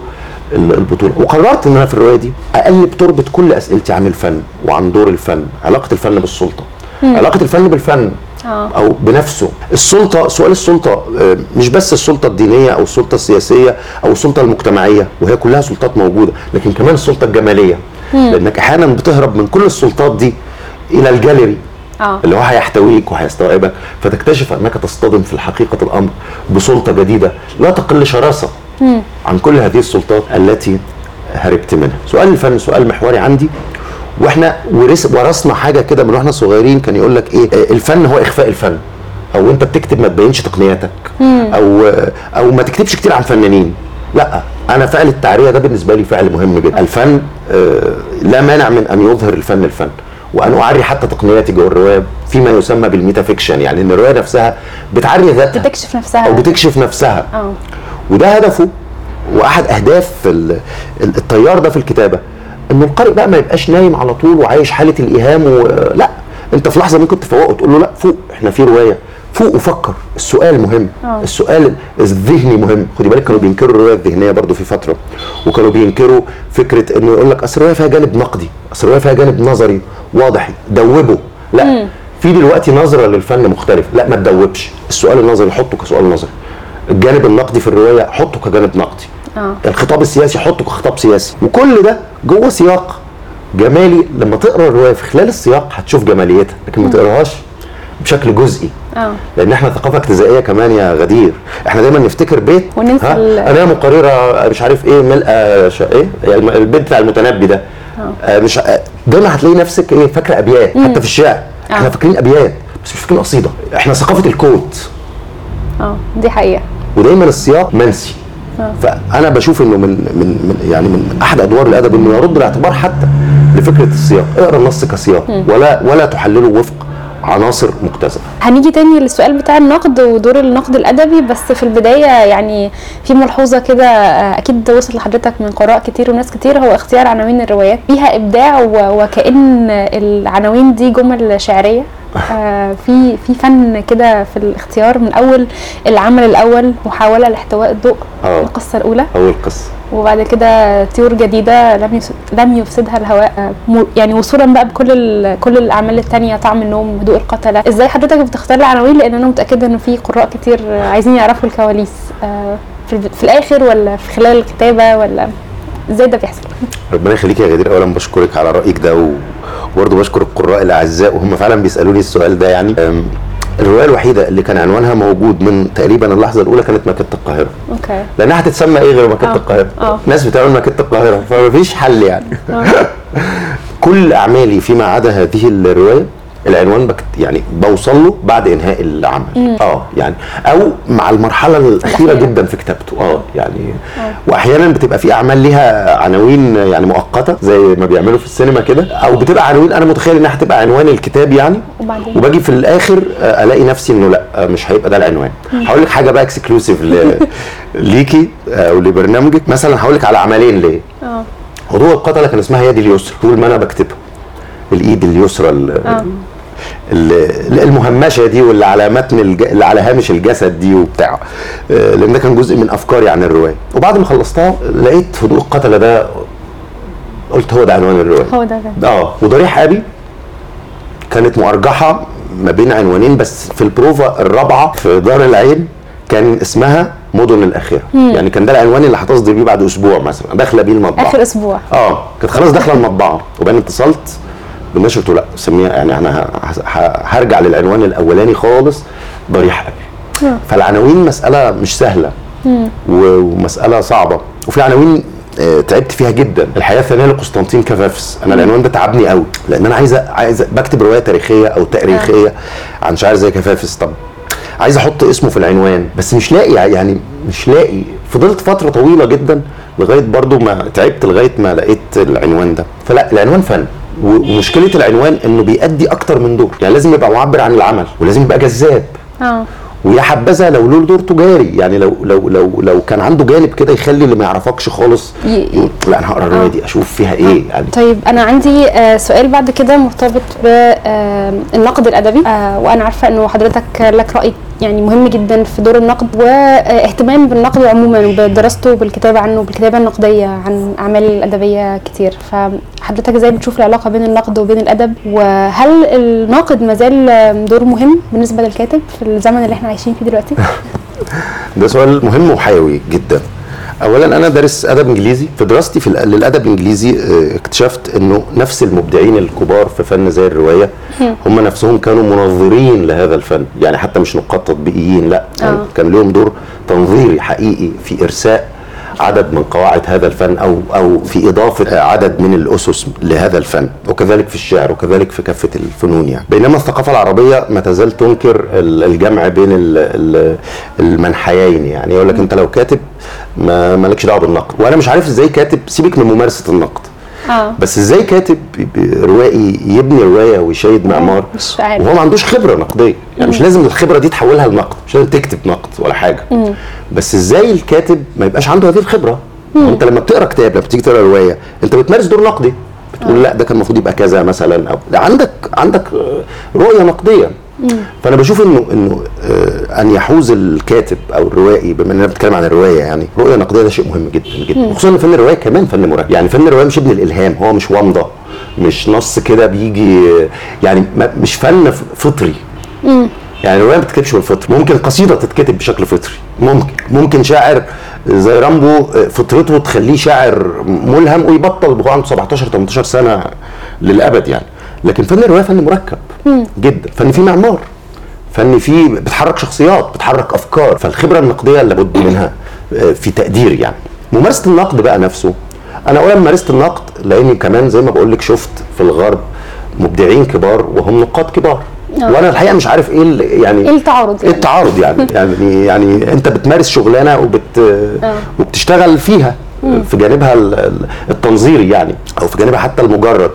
ال- البطولة. وقررت ان أنا في الرواية دي اقلب تربط كل أسئلتي عن الفن وعن دور الفن علاقة الفن بالسلطة. علاقة الفن بالفن. أو بنفسه. السلطة سؤال السلطة آه، مش بس السلطة الدينية أو السلطة السياسية أو السلطة المجتمعية وهي كلها سلطات موجودة لكن كمان السلطة الجمالية. لأنك أحيانا بتهرب من كل السلطات دي إلى الجاليري. آه. اللي هو هيحتويك وهيستوعبك. فتكتشف أنك تصطدم في حقيقه الأمر بسلطة جديدة لا تقل شراسة عن كل هذه السلطات التي هربت منها. سؤال الفن سؤال محوري عندي. وإحنا ورث ورثنا حاجة كده من وإحنا صغيرين كان يقول لك إيه آه، الفن هو إخفاء الفن. أو أنت بتكتب ما تبينش تقنياتك. أو آه، أو ما تكتبش كتير عن فنانين. لأ أنا فعل التعرية ده بالنسبة لي فعل مهم جدا. الفن آه، لا مانع من أن يظهر الفن الفن. وأن أعري حتى تقنياتي جوه الروايه فيما يسمى بالميتافيكشن يعني إن الرواية نفسها بتعري ذاتها. بتكشف نفسها. أو بتكشف نفسها. آه. وده هدفه. وأحد أهداف ال- ال- التيار ده في الكتابة. ان القارئ بقى ما يبقاش نايم على طول وعايش حالة الإيهام و... لا أنت في لحظة ممكن تفوقه تقول له لا فوق إحنا في رواية. فوق وفكر السؤال مهم. آه. السؤال الذهني مهم. خدي بالك كانوا بينكروا الرواية الذهنية برضو في فترة وكانوا بينكروا فكرة إنه يقول لك أصل الرواية فيها جانب نقدي أصل الرواية فيها جانب نظري واضح دوبه. لا في دلوقتي نظرة للفن مختلف. لا ما تدوبش. السؤال النظري حطه كسؤال نظري. الجانب النقدي في الرواية حطه كجانب نقدي. آه. الخطاب السياسي حطه كخطاب سياسي. وكل ده جوه سياق جمالي. لما تقرأ الرواية في خلال السياق هتشوف جماليتها لكن ما تقراهاش بشكل جزئي. آه. لأن إحنا ثقافة اجتزائيه كمان يا غدير. إحنا دايما نفتكر بيت وننسى أنا مقررة مش عارف إيه ملقى. إيه؟ يعني البيت بتاع المتنبي ده. آه. مش آه، دايما هتلاقي نفسك إيه فاكرة أبيات حتى في الشعر. إحنا آه. فاكرين أبيات بس مش فاكرين قصيدة. إحنا ثقافة الكوت. آه دي حقيقة. ودايما السياق منسي. فأنا بشوف إنه من من من يعني من أحد أدوار الأدب إنه يرد الاعتبار حتى لفكرة السياق. اقرأ النص كسياق. ولا ولا تحلله وفق عناصر مجتزأه هنيجي تاني للسؤال بتاع النقد ودور النقد الأدبي بس في البداية يعني في ملحوظة كده آه، أكيد وصل لحضرتك من قراء كتير وناس كتير. هو اختيار عناوين الروايات. فيها إبداع و- وكأن العناوين دي جمل شعرية؟ في في فن كده في الاختيار من اول العمل الأول محاولة لاحتواء الضوء آه. القصة الأولى. أول قصة. وبعد كده طيور جديدة لم لم يفسدها الهواء آه، يعني وصولا بقى بكل كل الأعمال التانية طعم النوم هدوء القتلة. إزاي حضرتك بتختار العناوين؟ لأن أنا متأكدة ان في قراء كتير آه، عايزين يعرفوا الكواليس. آه، في الآخر ولا في خلال الكتابة ولا؟ إزاي ده بيحصل؟ ربنا يخليك يا غدير. اولا بشكرك على رأيك ده وبرضه بشكر القراء الأعزاء وهم فعلا بيسألوني السؤال ده يعني. الرواية الوحيدة اللي كان عنوانها موجود من تقريبا اللحظة الأولى كانت مكتبه القاهرة. أوكي. لأنها هتتسمى إيه غير مكتبه آه. القاهرة؟ آه. ناس بتعمل مكتبه القاهرة فمفيش حل يعني. كل أعمالي فيما عدا هذه الرواية العنوان بكت يعني بوصل له بعد إنهاء العمل. آه يعني أو مع المرحلة الأخيرة. جدا في كتابته. آه يعني واحيانا بتبقى في أعمال ليها عناوين يعني مؤقتة زي ما بيعملوا في السينما كده أو بتبقى عناوين أنا متخيل إنها هتبقى عنوان الكتاب يعني. وبعدين؟ وباجي في الآخر آه، ألاقي نفسي إنه لأ آه، مش هيبقى ده العنوان. هقول لك حاجة بقى اكسكلوسيف ليكي أو لبرنامجك مثلا هقول لك على عملين ليه آه. هدوء القتله كان اسمها يدي اليسرى طول ما أنا بكتبها الإيد اليسرى ال- ال- المهمشة دي واللي على متن الج... اللي على هامش الجسد دي وبتاع. آه، لأن ده كان جزء من أفكاري عن الرواية. وبعد ما خلصتها لقيت هدوء القتلة ده قلت هو ده عنوان الرواية. هو ده ده. آه وضريح أبي كانت مؤرجحة ما بين عنوانين بس في البروفا الرابعة في دار العين كان اسمها مدن الاخره يعني كان ده العنوان اللي هتصدر بيه بعد أسبوع مثلا داخلة بيه المطبعة. آخر أسبوع. آه كانت خلاص داخلة المطبعة. وبعدين اتصلت له لا سميها يعني أنا هرجع للعنوان الأولاني خالص ضريح ابي فالعناوين مسألة مش سهلة ومسألة صعبة. وفي عناوين آه، تعبت فيها جدا. الحياة الثانية لقسطنطين كفافس. أنا العنوان ده تعبني قوي لأن أنا عايز عايز بكتب رواية تاريخية أو تأريخية عن شاعر زي كفافس. طب عايز أحط اسمه في العنوان بس مش لاقي يعني مش لاقي. فضلت فترة طويلة جدا لغاية برضو ما تعبت لغاية ما لقيت العنوان ده. فلا العنوان فن. ومشكلة العنوان إنه بيأدي أكتر من دور. يعني لازم يبقى معبر عن العمل ولازم يبقى جذاب. آه. ويا حبذا لو له دور تجاري. يعني لو لو لو لو كان عنده جانب كده يخلي اللي ما يعرفكش خالص يقول لا أنا هقرا الرواية دي أشوف فيها إيه؟ يعني. طيب أنا عندي آه، سؤال بعد كده مرتبط بالنقد الأدبي. آه، وأنا عارفة إنه حضرتك لك رأي يعني مهم جدا في دور النقد واهتمام بالنقد عموما وبدراسته بالكتابه عنه بالكتابة النقدية عن أعمال الادبيه كتير. فحضرتك إزاي بتشوف العلاقة بين النقد وبين الأدب وهل الناقد مازال دور مهم بالنسبة للكاتب في الزمن اللي إحنا عايشين فيه دلوقتي؟ ده سؤال مهم وحيوي جدا. اولا أنا دارس أدب إنجليزي. في دراستي في للأدب الإنجليزي آه، اكتشفت إنه نفس المبدعين الكبار في فن زي الرواية هم نفسهم كانوا منظرين لهذا الفن. يعني حتى مش نقاد تطبيقيين لأ. كان, آه. كان لهم دور تنظيري حقيقي في إرساء عدد من قواعد هذا الفن أو أو في إضافة عدد من الأسس لهذا الفن وكذلك في الشعر وكذلك في كافة الفنون يعني. بينما الثقافة العربية ما تزال تنكر ال- الجمع بين ال- ال- المنحيين يعني. يقول لك أنت لو كاتب ما مالكش دعوة بالنقد. وأنا مش عارف إزاي كاتب سيبك من ممارسة النقد. آه. بس إزاي كاتب روائي يبني رواية ويشيد معمار مش عارف. وهو ما عندوش خبرة نقدية. يعني مش لازم الخبرة دي تحولها لنقد. مش لازم تكتب نقد ولا حاجة. بس إزاي الكاتب ما يبقاش عنده هذه الخبرة؟ أنت لما بتقرأ كتاب لما بتيجي تقرأ رواية أنت بتمارس دور نقدي. بتقول لا ده كان المفروض يبقى كذا مثلا أو عندك عندك آه، رؤية نقدية. فأنا بشوف انه إنه آه، أن يحوز الكاتب أو الروائي بما إننا بنتكلم عن الرواية يعني رؤية نقدية ده شيء مهم جدا جدا. وخصوصا ان فن الرواية كمان فن مركب يعني فن الرواية مش ابن الإلهام هو مش ومضه مش نص كده بيجي يعني مش فن فطري. يعني الرواية ما بتتكتبش بالفطر. ممكن قصيدة تتكتب بشكل فطري. ممكن. ممكن شاعر زي رامبو آه، فطرته تخليه شاعر ملهم ويبطل وهو عنده 17 18 سنة للأبد يعني. لكن فن الرواية فن مركب جدا. فن فيه معمار. فن فيه بتحرك شخصيات بتحرك أفكار. فالخبرة النقدية لابد منها آه، في تقدير يعني. ممارسة النقد بقى نفسه. أنا اولا مارست النقد لأني كمان زي ما بقول لك شفت في الغرب مبدعين كبار وهم نقاد كبار. وأنا الحقيقة مش عارف إيه يعني إيه التعارض يعني؟ التعارض يعني. يعني يعني أنت بتمارس شغلانة وبت وبتشتغل فيها في جانبها ال- ال- التنظيري يعني أو في جانبها حتى المجرد.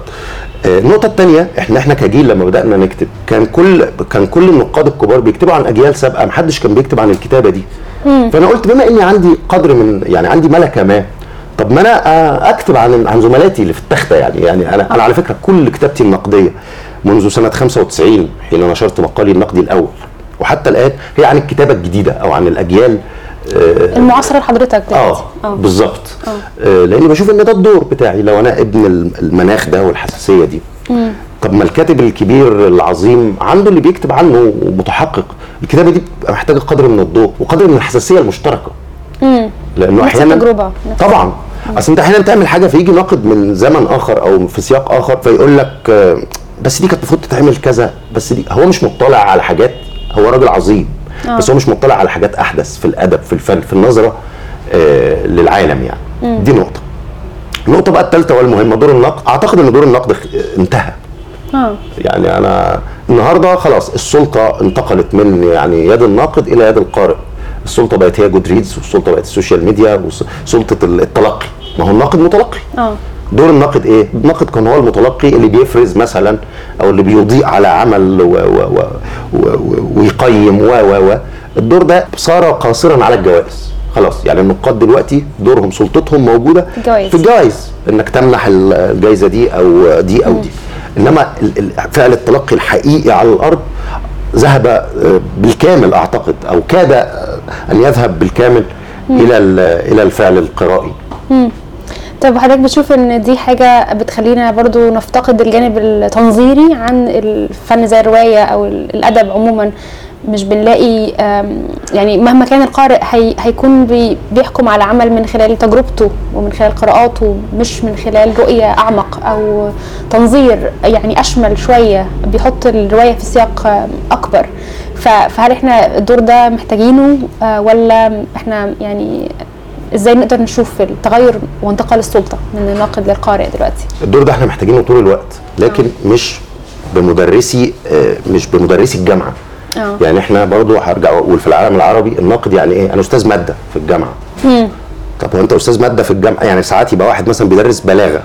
النقطة الثانية إحنا إحنا كجيل لما بدأنا نكتب كان كل كان كل النقاد الكبار بيكتبوا عن أجيال سابقة محدش كان بيكتب عن الكتابة دي. فأنا قلت بما إني عندي قدر من يعني عندي ملكة ما طب ما أنا آه، أكتب عن عن زملاتي اللي في التختة يعني. يعني أنا أنا على فكرة كل كتابتي النقدية منذ سنة 95 حين نشرت مقالي النقدي الأول. وحتى الآن هي عن الكتابة الجديدة أو عن الأجيال آه، المعاصرة لحضرتك دلوقتي. آه بالظبط. آه. لأني بشوف إن ده الدور بتاعي لو أنا ابن الم- المناخ ده والحساسية دي. طب ما الكاتب الكبير العظيم عنده اللي بيكتب عنه ومتحقق. الكتابة دي بتبقى محتاجة قدر من الضوء وقدر من الحساسية المشتركة. لأنه نفس أحيانا. نفس- طبعا. أصل أنت أحيانا تعمل حاجة فيجي ناقد من زمن آخر أو في سياق آخر فيقول لك آه، بس دي كانت المفروض تتعمل كذا بس دي هو مش مطلع على حاجات هو راجل عظيم. بس هو مش مطلع على حاجات أحدث في الأدب في الفن في النظرة آه، للعالم يعني. دي نقطة. النقطة بقى الثالثه والمهمة دور النقد. أعتقد إن دور النقد انتهى. آه. يعني أنا النهارده خلاص السلطة انتقلت من يعني يد الناقد إلى يد القارئ. السلطة بقت هي Goodreads والسلطة بقت ال social media وسلطه التلقي. ما هو الناقد متلقي. آه. دور الناقد إيه؟ الناقد كان هو المتلقي اللي بيفرز مثلا أو اللي بيضيء على عمل و و و ويقيم و و و الدور ده صار قاصرا على الجوائز. خلاص يعني النقاد دلوقتي دورهم سلطتهم موجودة الجوائز. في الجوائز إنك تمنح ال- الجائزة دي أو دي أو دي. إنما فعل التلقي الحقيقي على الأرض ذهب آه، بالكامل أعتقد أو كاد آه، أن يذهب بالكامل إلى ال- إلى الفعل القرائي. طب حضرتك بتشوف إن دي حاجة بتخلينا برضو نفتقد الجانب التنظيري عن الفن زي الرواية أو الأدب عموما؟ مش بنلاقي يعني مهما كان القارئ هي هيكون بي بيحكم على عمل من خلال تجربته ومن خلال قراءاته مش من خلال رؤية أعمق أو تنظير يعني أشمل شوية بيحط الرواية في سياق أكبر. فهل إحنا الدور ده محتاجينه آه، ولا إحنا يعني إزاي نقدر نشوف التغير وانتقال السلطة من الناقد للقارئ دلوقتي؟ الدور ده إحنا محتاجينه طول الوقت لكن مش بمدرسي آه، مش بمدرسي الجامعة. آه. يعني إحنا برضو هرجع وأقول في العالم العربي الناقد يعني إيه؟ أنا أستاذ مادة في الجامعة. طب هو أنت أستاذ مادة في الجامعة؟ يعني ساعات يبقى واحد مثلا بيدرس بلاغة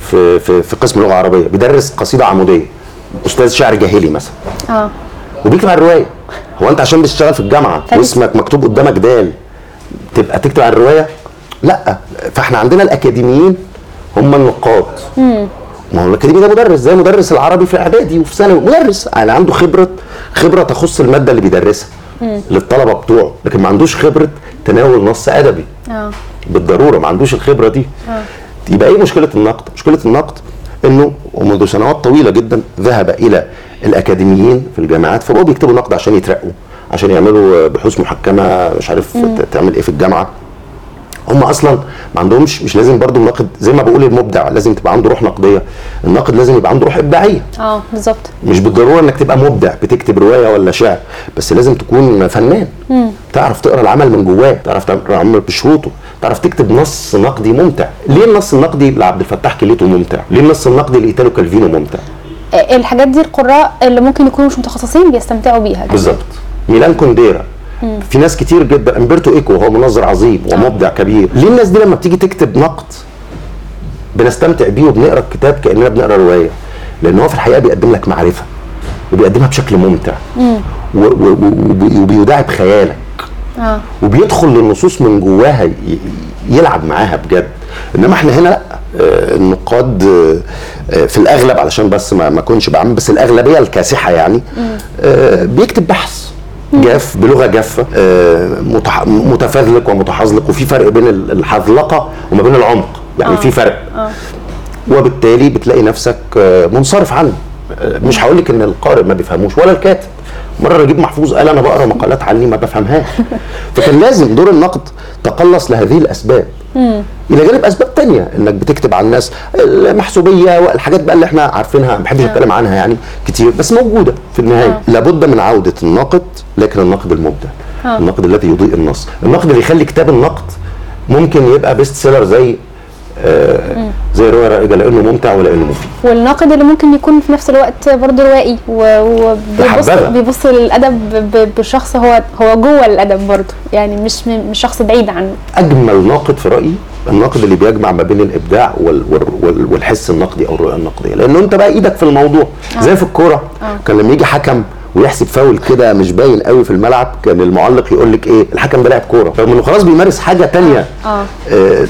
في في في قسم لغه عربيه بيدرس قصيدة عمودية أستاذ شعر جاهلي مثلا. آه. وبيكتب على الرواية. هو أنت عشان بتشتغل في الجامعة واسمك مكتوب قدامك دال. تبقى تكتب على الرواية؟ لا فاحنا عندنا الأكاديميين هم النقاد. ما هو الأكاديمي ده مدرس زي مدرس العربي في إعدادي وفي ثانوي. مدرس يعني عنده خبرة خبرة تخص المادة اللي بيدرسها للطلبة بتوعه لكن ما عندوش خبرة تناول نص أدبي. آه. بالضرورة ما عندوش الخبرة دي. يبقى إيه مشكلة النقد؟ مشكلة النقد إنه ومنذ سنوات طويلة جدا ذهب إلى الأكاديميين في الجامعات فبقوا بيكتبوا نقد عشان يترقوا. عشان يعملوا بحوث محكمة مش عارف تعمل إيه في الجامعة. هم أصلا ما عندهمش مش لازم برضو الناقد زي ما بقول المبدع لازم تبقى عنده روح نقدية. الناقد لازم يبقى عنده روح إبداعية. آه بالظبط. مش بالضرورة إنك تبقى مبدع بتكتب رواية ولا شعر بس لازم تكون فنان. تعرف تقرأ العمل من جواه تعرف تقرا العمل بشروطه تعرف تكتب نص نقدي ممتع. ليه النص النقدي لعبد الفتاح كليته ممتع؟ ليه النص النقدي لإيتالو كالفينو ممتع؟ آه، الحاجات دي القراء اللي ممكن يكونوا مش متخصصين بيستمتعوا بيها. بالظبط. ميلان كونديرا. في ناس كتير جدا امبرتو إيكو هو منظر عظيم ومبدع كبير. ليه الناس دي لما بتيجي تكتب نقد بنستمتع بيه وبنقرأ الكتاب كأننا بنقرأ رواية؟ لأن هو في الحقيقة بيقدم لك معرفة وبيقدمها بشكل ممتع. وبيداعب خيالك. آه. وبيدخل للنصوص من جواها يلعب معاها بجد. إنما إحنا هنا لأ. آه، النقاد آه، آه، في الأغلب علشان بس ما أكونش بعمم بس الأغلبية الكاسحة يعني آه، بيكتب بحث. جاف بلغة جافه آه، متح- متفذلق ومتحذلق وفي فرق بين ال- الحذلقة وما بين العمق. يعني في فرق. وبالتالي بتلاقي نفسك آه، منصرف عنه. آه، مش هقول لك إن القارئ ما بيفهموش ولا الكاتب. مرة نجيب محفوظ قال أنا بقرأ مقالات عني ما بفهمهاش. فكان لازم دور النقد تقلص لهذه الأسباب. إلى جانب أسباب تانية إنك بتكتب عن الناس المحسوبية والحاجات بقى اللي إحنا عارفينها ما بحبش أتكلم عنها يعني كتير بس موجودة في النهاية. لابد من عودة الناقد لكن الناقد المبدع. الناقد الذي يضيء النص. الناقد اللي يخلي كتاب النقد ممكن يبقى best seller زي زي رواية رائجة لأنه ممتع ولأنه مفيد. والناقد اللي ممكن يكون في نفس الوقت برضه روائي وبيبص. بيبص للأدب بشخص هو هو جوه الأدب برضه يعني مش مش شخص بعيد عنه. أجمل ناقد في رأيي الناقد اللي بيجمع ما بين الإبداع وال وال وال والحس النقدي أو الرؤية النقدية. لأنه أنت بقى إيدك في الموضوع زي في الكورة كان لما يجي حكم ويحسب فاول كده مش باين قوي في الملعب كان المعلق يقول لك إيه؟ الحكم ده لاعب كورة. رغم إنه خلاص بيمارس حاجة تانية. آه. آه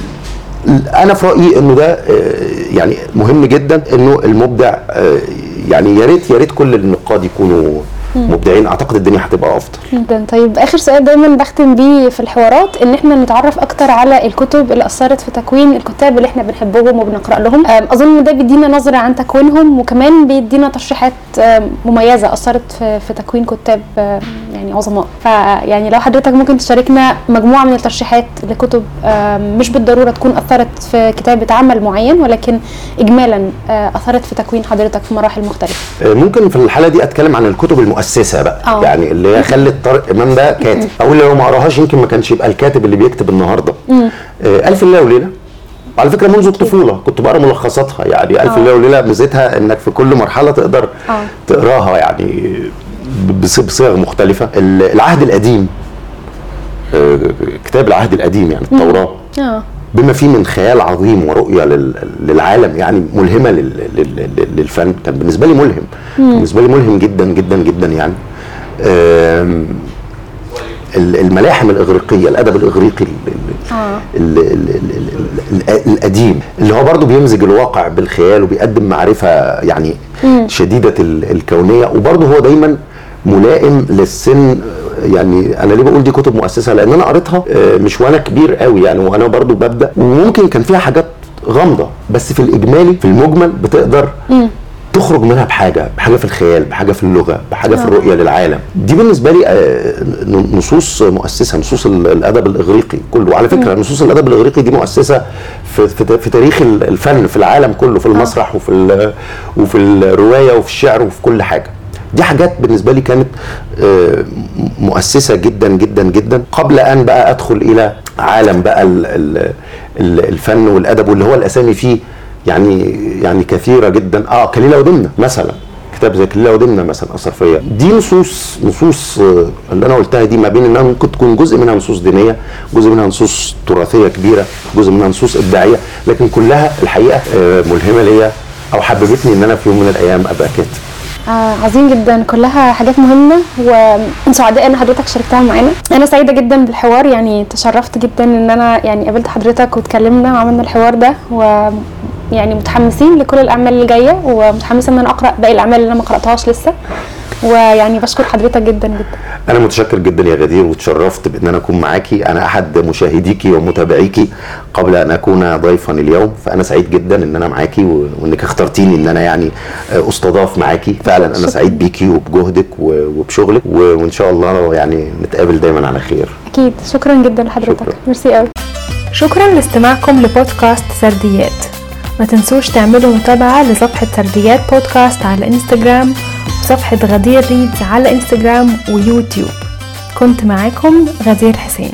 أنا في رأيي إنه ده آه يعني مهم جدا إنه المبدع آه يعني يا ريت يا ريت كل النقاد يكونوا مبدعين أعتقد الدنيا هتبقى أفضل. جدا. طيب آخر سؤال دايما بختم بيه في الحوارات إن إحنا نتعرف أكتر على الكتب اللي أثرت في تكوين الكتاب اللي إحنا بنحبهم وبنقرأ لهم. أظن ده بيدينا نظرة عن تكوينهم وكمان بيدينا ترشيحات مميزة أثرت في, تكوين كتاب يعني عظماء. فيعني لو حضرتك ممكن تشاركنا مجموعة من الترشيحات لكتب مش بالضرورة تكون أثرت في كتابه عمل معين ولكن اجمالا أه، أثرت في تكوين حضرتك في مراحل مختلفة. آه، ممكن في الحالة دي أتكلم عن الكتب المؤسسه بقى. آه. يعني اللي هي خلت طارق إمام ده كاتب. أو اللي لو ما قراهاش يمكن ما كانش يبقى الكاتب اللي بيكتب النهارده. آه، ألف ليلة وليلة. على فكرة منذ الطفولة كنت بقرأ ملخصاتها. يعني ألف آه. ليلة وليلة ميزتها إنك في كل مرحلة تقدر آه. تقراها. يعني بص- بصيغ مختلفة. ال- العهد القديم. آه، كتاب العهد القديم يعني. التوراة. آه. بما فيه من خيال عظيم ورؤية لل- للعالم يعني ملهمة لل- لل- لل- للفن. كان بالنسبة لي ملهم. بالنسبة لي ملهم جدا جدا جدا يعني. الملاحم الإغريقية الأدب الإغريقي ال- ال- آه. ال- ال- ال- ال- ال- القديم اللي هو برضه بيمزج الواقع بالخيال وبيقدم معرفة يعني شديدة ال- الكونية. وبرضه هو دايما ملائم للسن يعني أنا ليه بقول دي كتب مؤسسة؟ لأن أنا قريتها آه، مش وأنا كبير قوي يعني وأنا برضو ببدأ. وممكن كان فيها حاجات غامضة بس في الإجمالي في المجمل بتقدر تخرج منها بحاجة بحاجة في الخيال بحاجة في اللغة بحاجة في الرؤية للعالم. دي بالنسبة لي آه، نصوص مؤسسة نصوص ال- الأدب الإغريقي كله. وعلى فكرة نصوص الأدب الإغريقي دي مؤسسة في, في, في تاريخ ال- الفن في العالم كله في المسرح وفي وفي الرواية وفي الشعر وفي كل حاجة. دي حاجات بالنسبة لي كانت آه، مؤسسة جدا جدا جدا. قبل أن بقى أدخل إلى عالم بقى ال- ال- ال- الفن والأدب واللي هو الأسامي فيه يعني يعني كثيرة جدا. آه كليلة ودمنة مثلا. كتاب زي كليلة ودمنة مثلا اثر دي نصوص نصوص آه، اللي أنا قلتها دي ما بين إنها ممكن تكون جزء منها نصوص دينية جزء منها نصوص تراثية كبيرة جزء منها نصوص إبداعية. لكن كلها الحقيقة آه، ملهمة ليا أو حببتني إن أنا في يوم من الأيام أبقى كاتب. آه عظيم جدا. كلها حاجات مهمة وسعداء إن حضرتك شاركتها معانا. أنا سعيدة جدا بالحوار يعني تشرفت جدا إن أنا يعني قابلت حضرتك واتكلمنا وعملنا الحوار ده و يعني متحمسين لكل الأعمال اللي جاية ومتحمسة إن أنا أقرأ باقي الأعمال اللي أنا ما قرأتهاش لسه. ويعني بشكر حضرتك جدا جدا. أنا متشكر جدا يا غدير وتشرفت بإن أنا أكون معاكي. أنا أحد مشاهديكي ومتابعيكي قبل أن أكون ضيفا اليوم. فأنا سعيد جدا إن أنا معاكي وإنك اخترتيني إن أنا يعني آه، أستضاف معاكي. فعلا أنا شكراً. سعيد بيكي وبجهدك وبشغلك. وإن شاء الله يعني نتقابل دايما على خير. أكيد. شكرا جدا لحضرتك. ميرسي قوي شكرا لاستماعكم لبودكاست سرديات. ما تنسوش تعملوا متابعة لصفحة سرديات بودكاست على إنستجرام وصفحة غدير reads على إنستجرام ويوتيوب. كنت معاكم غدير حسين.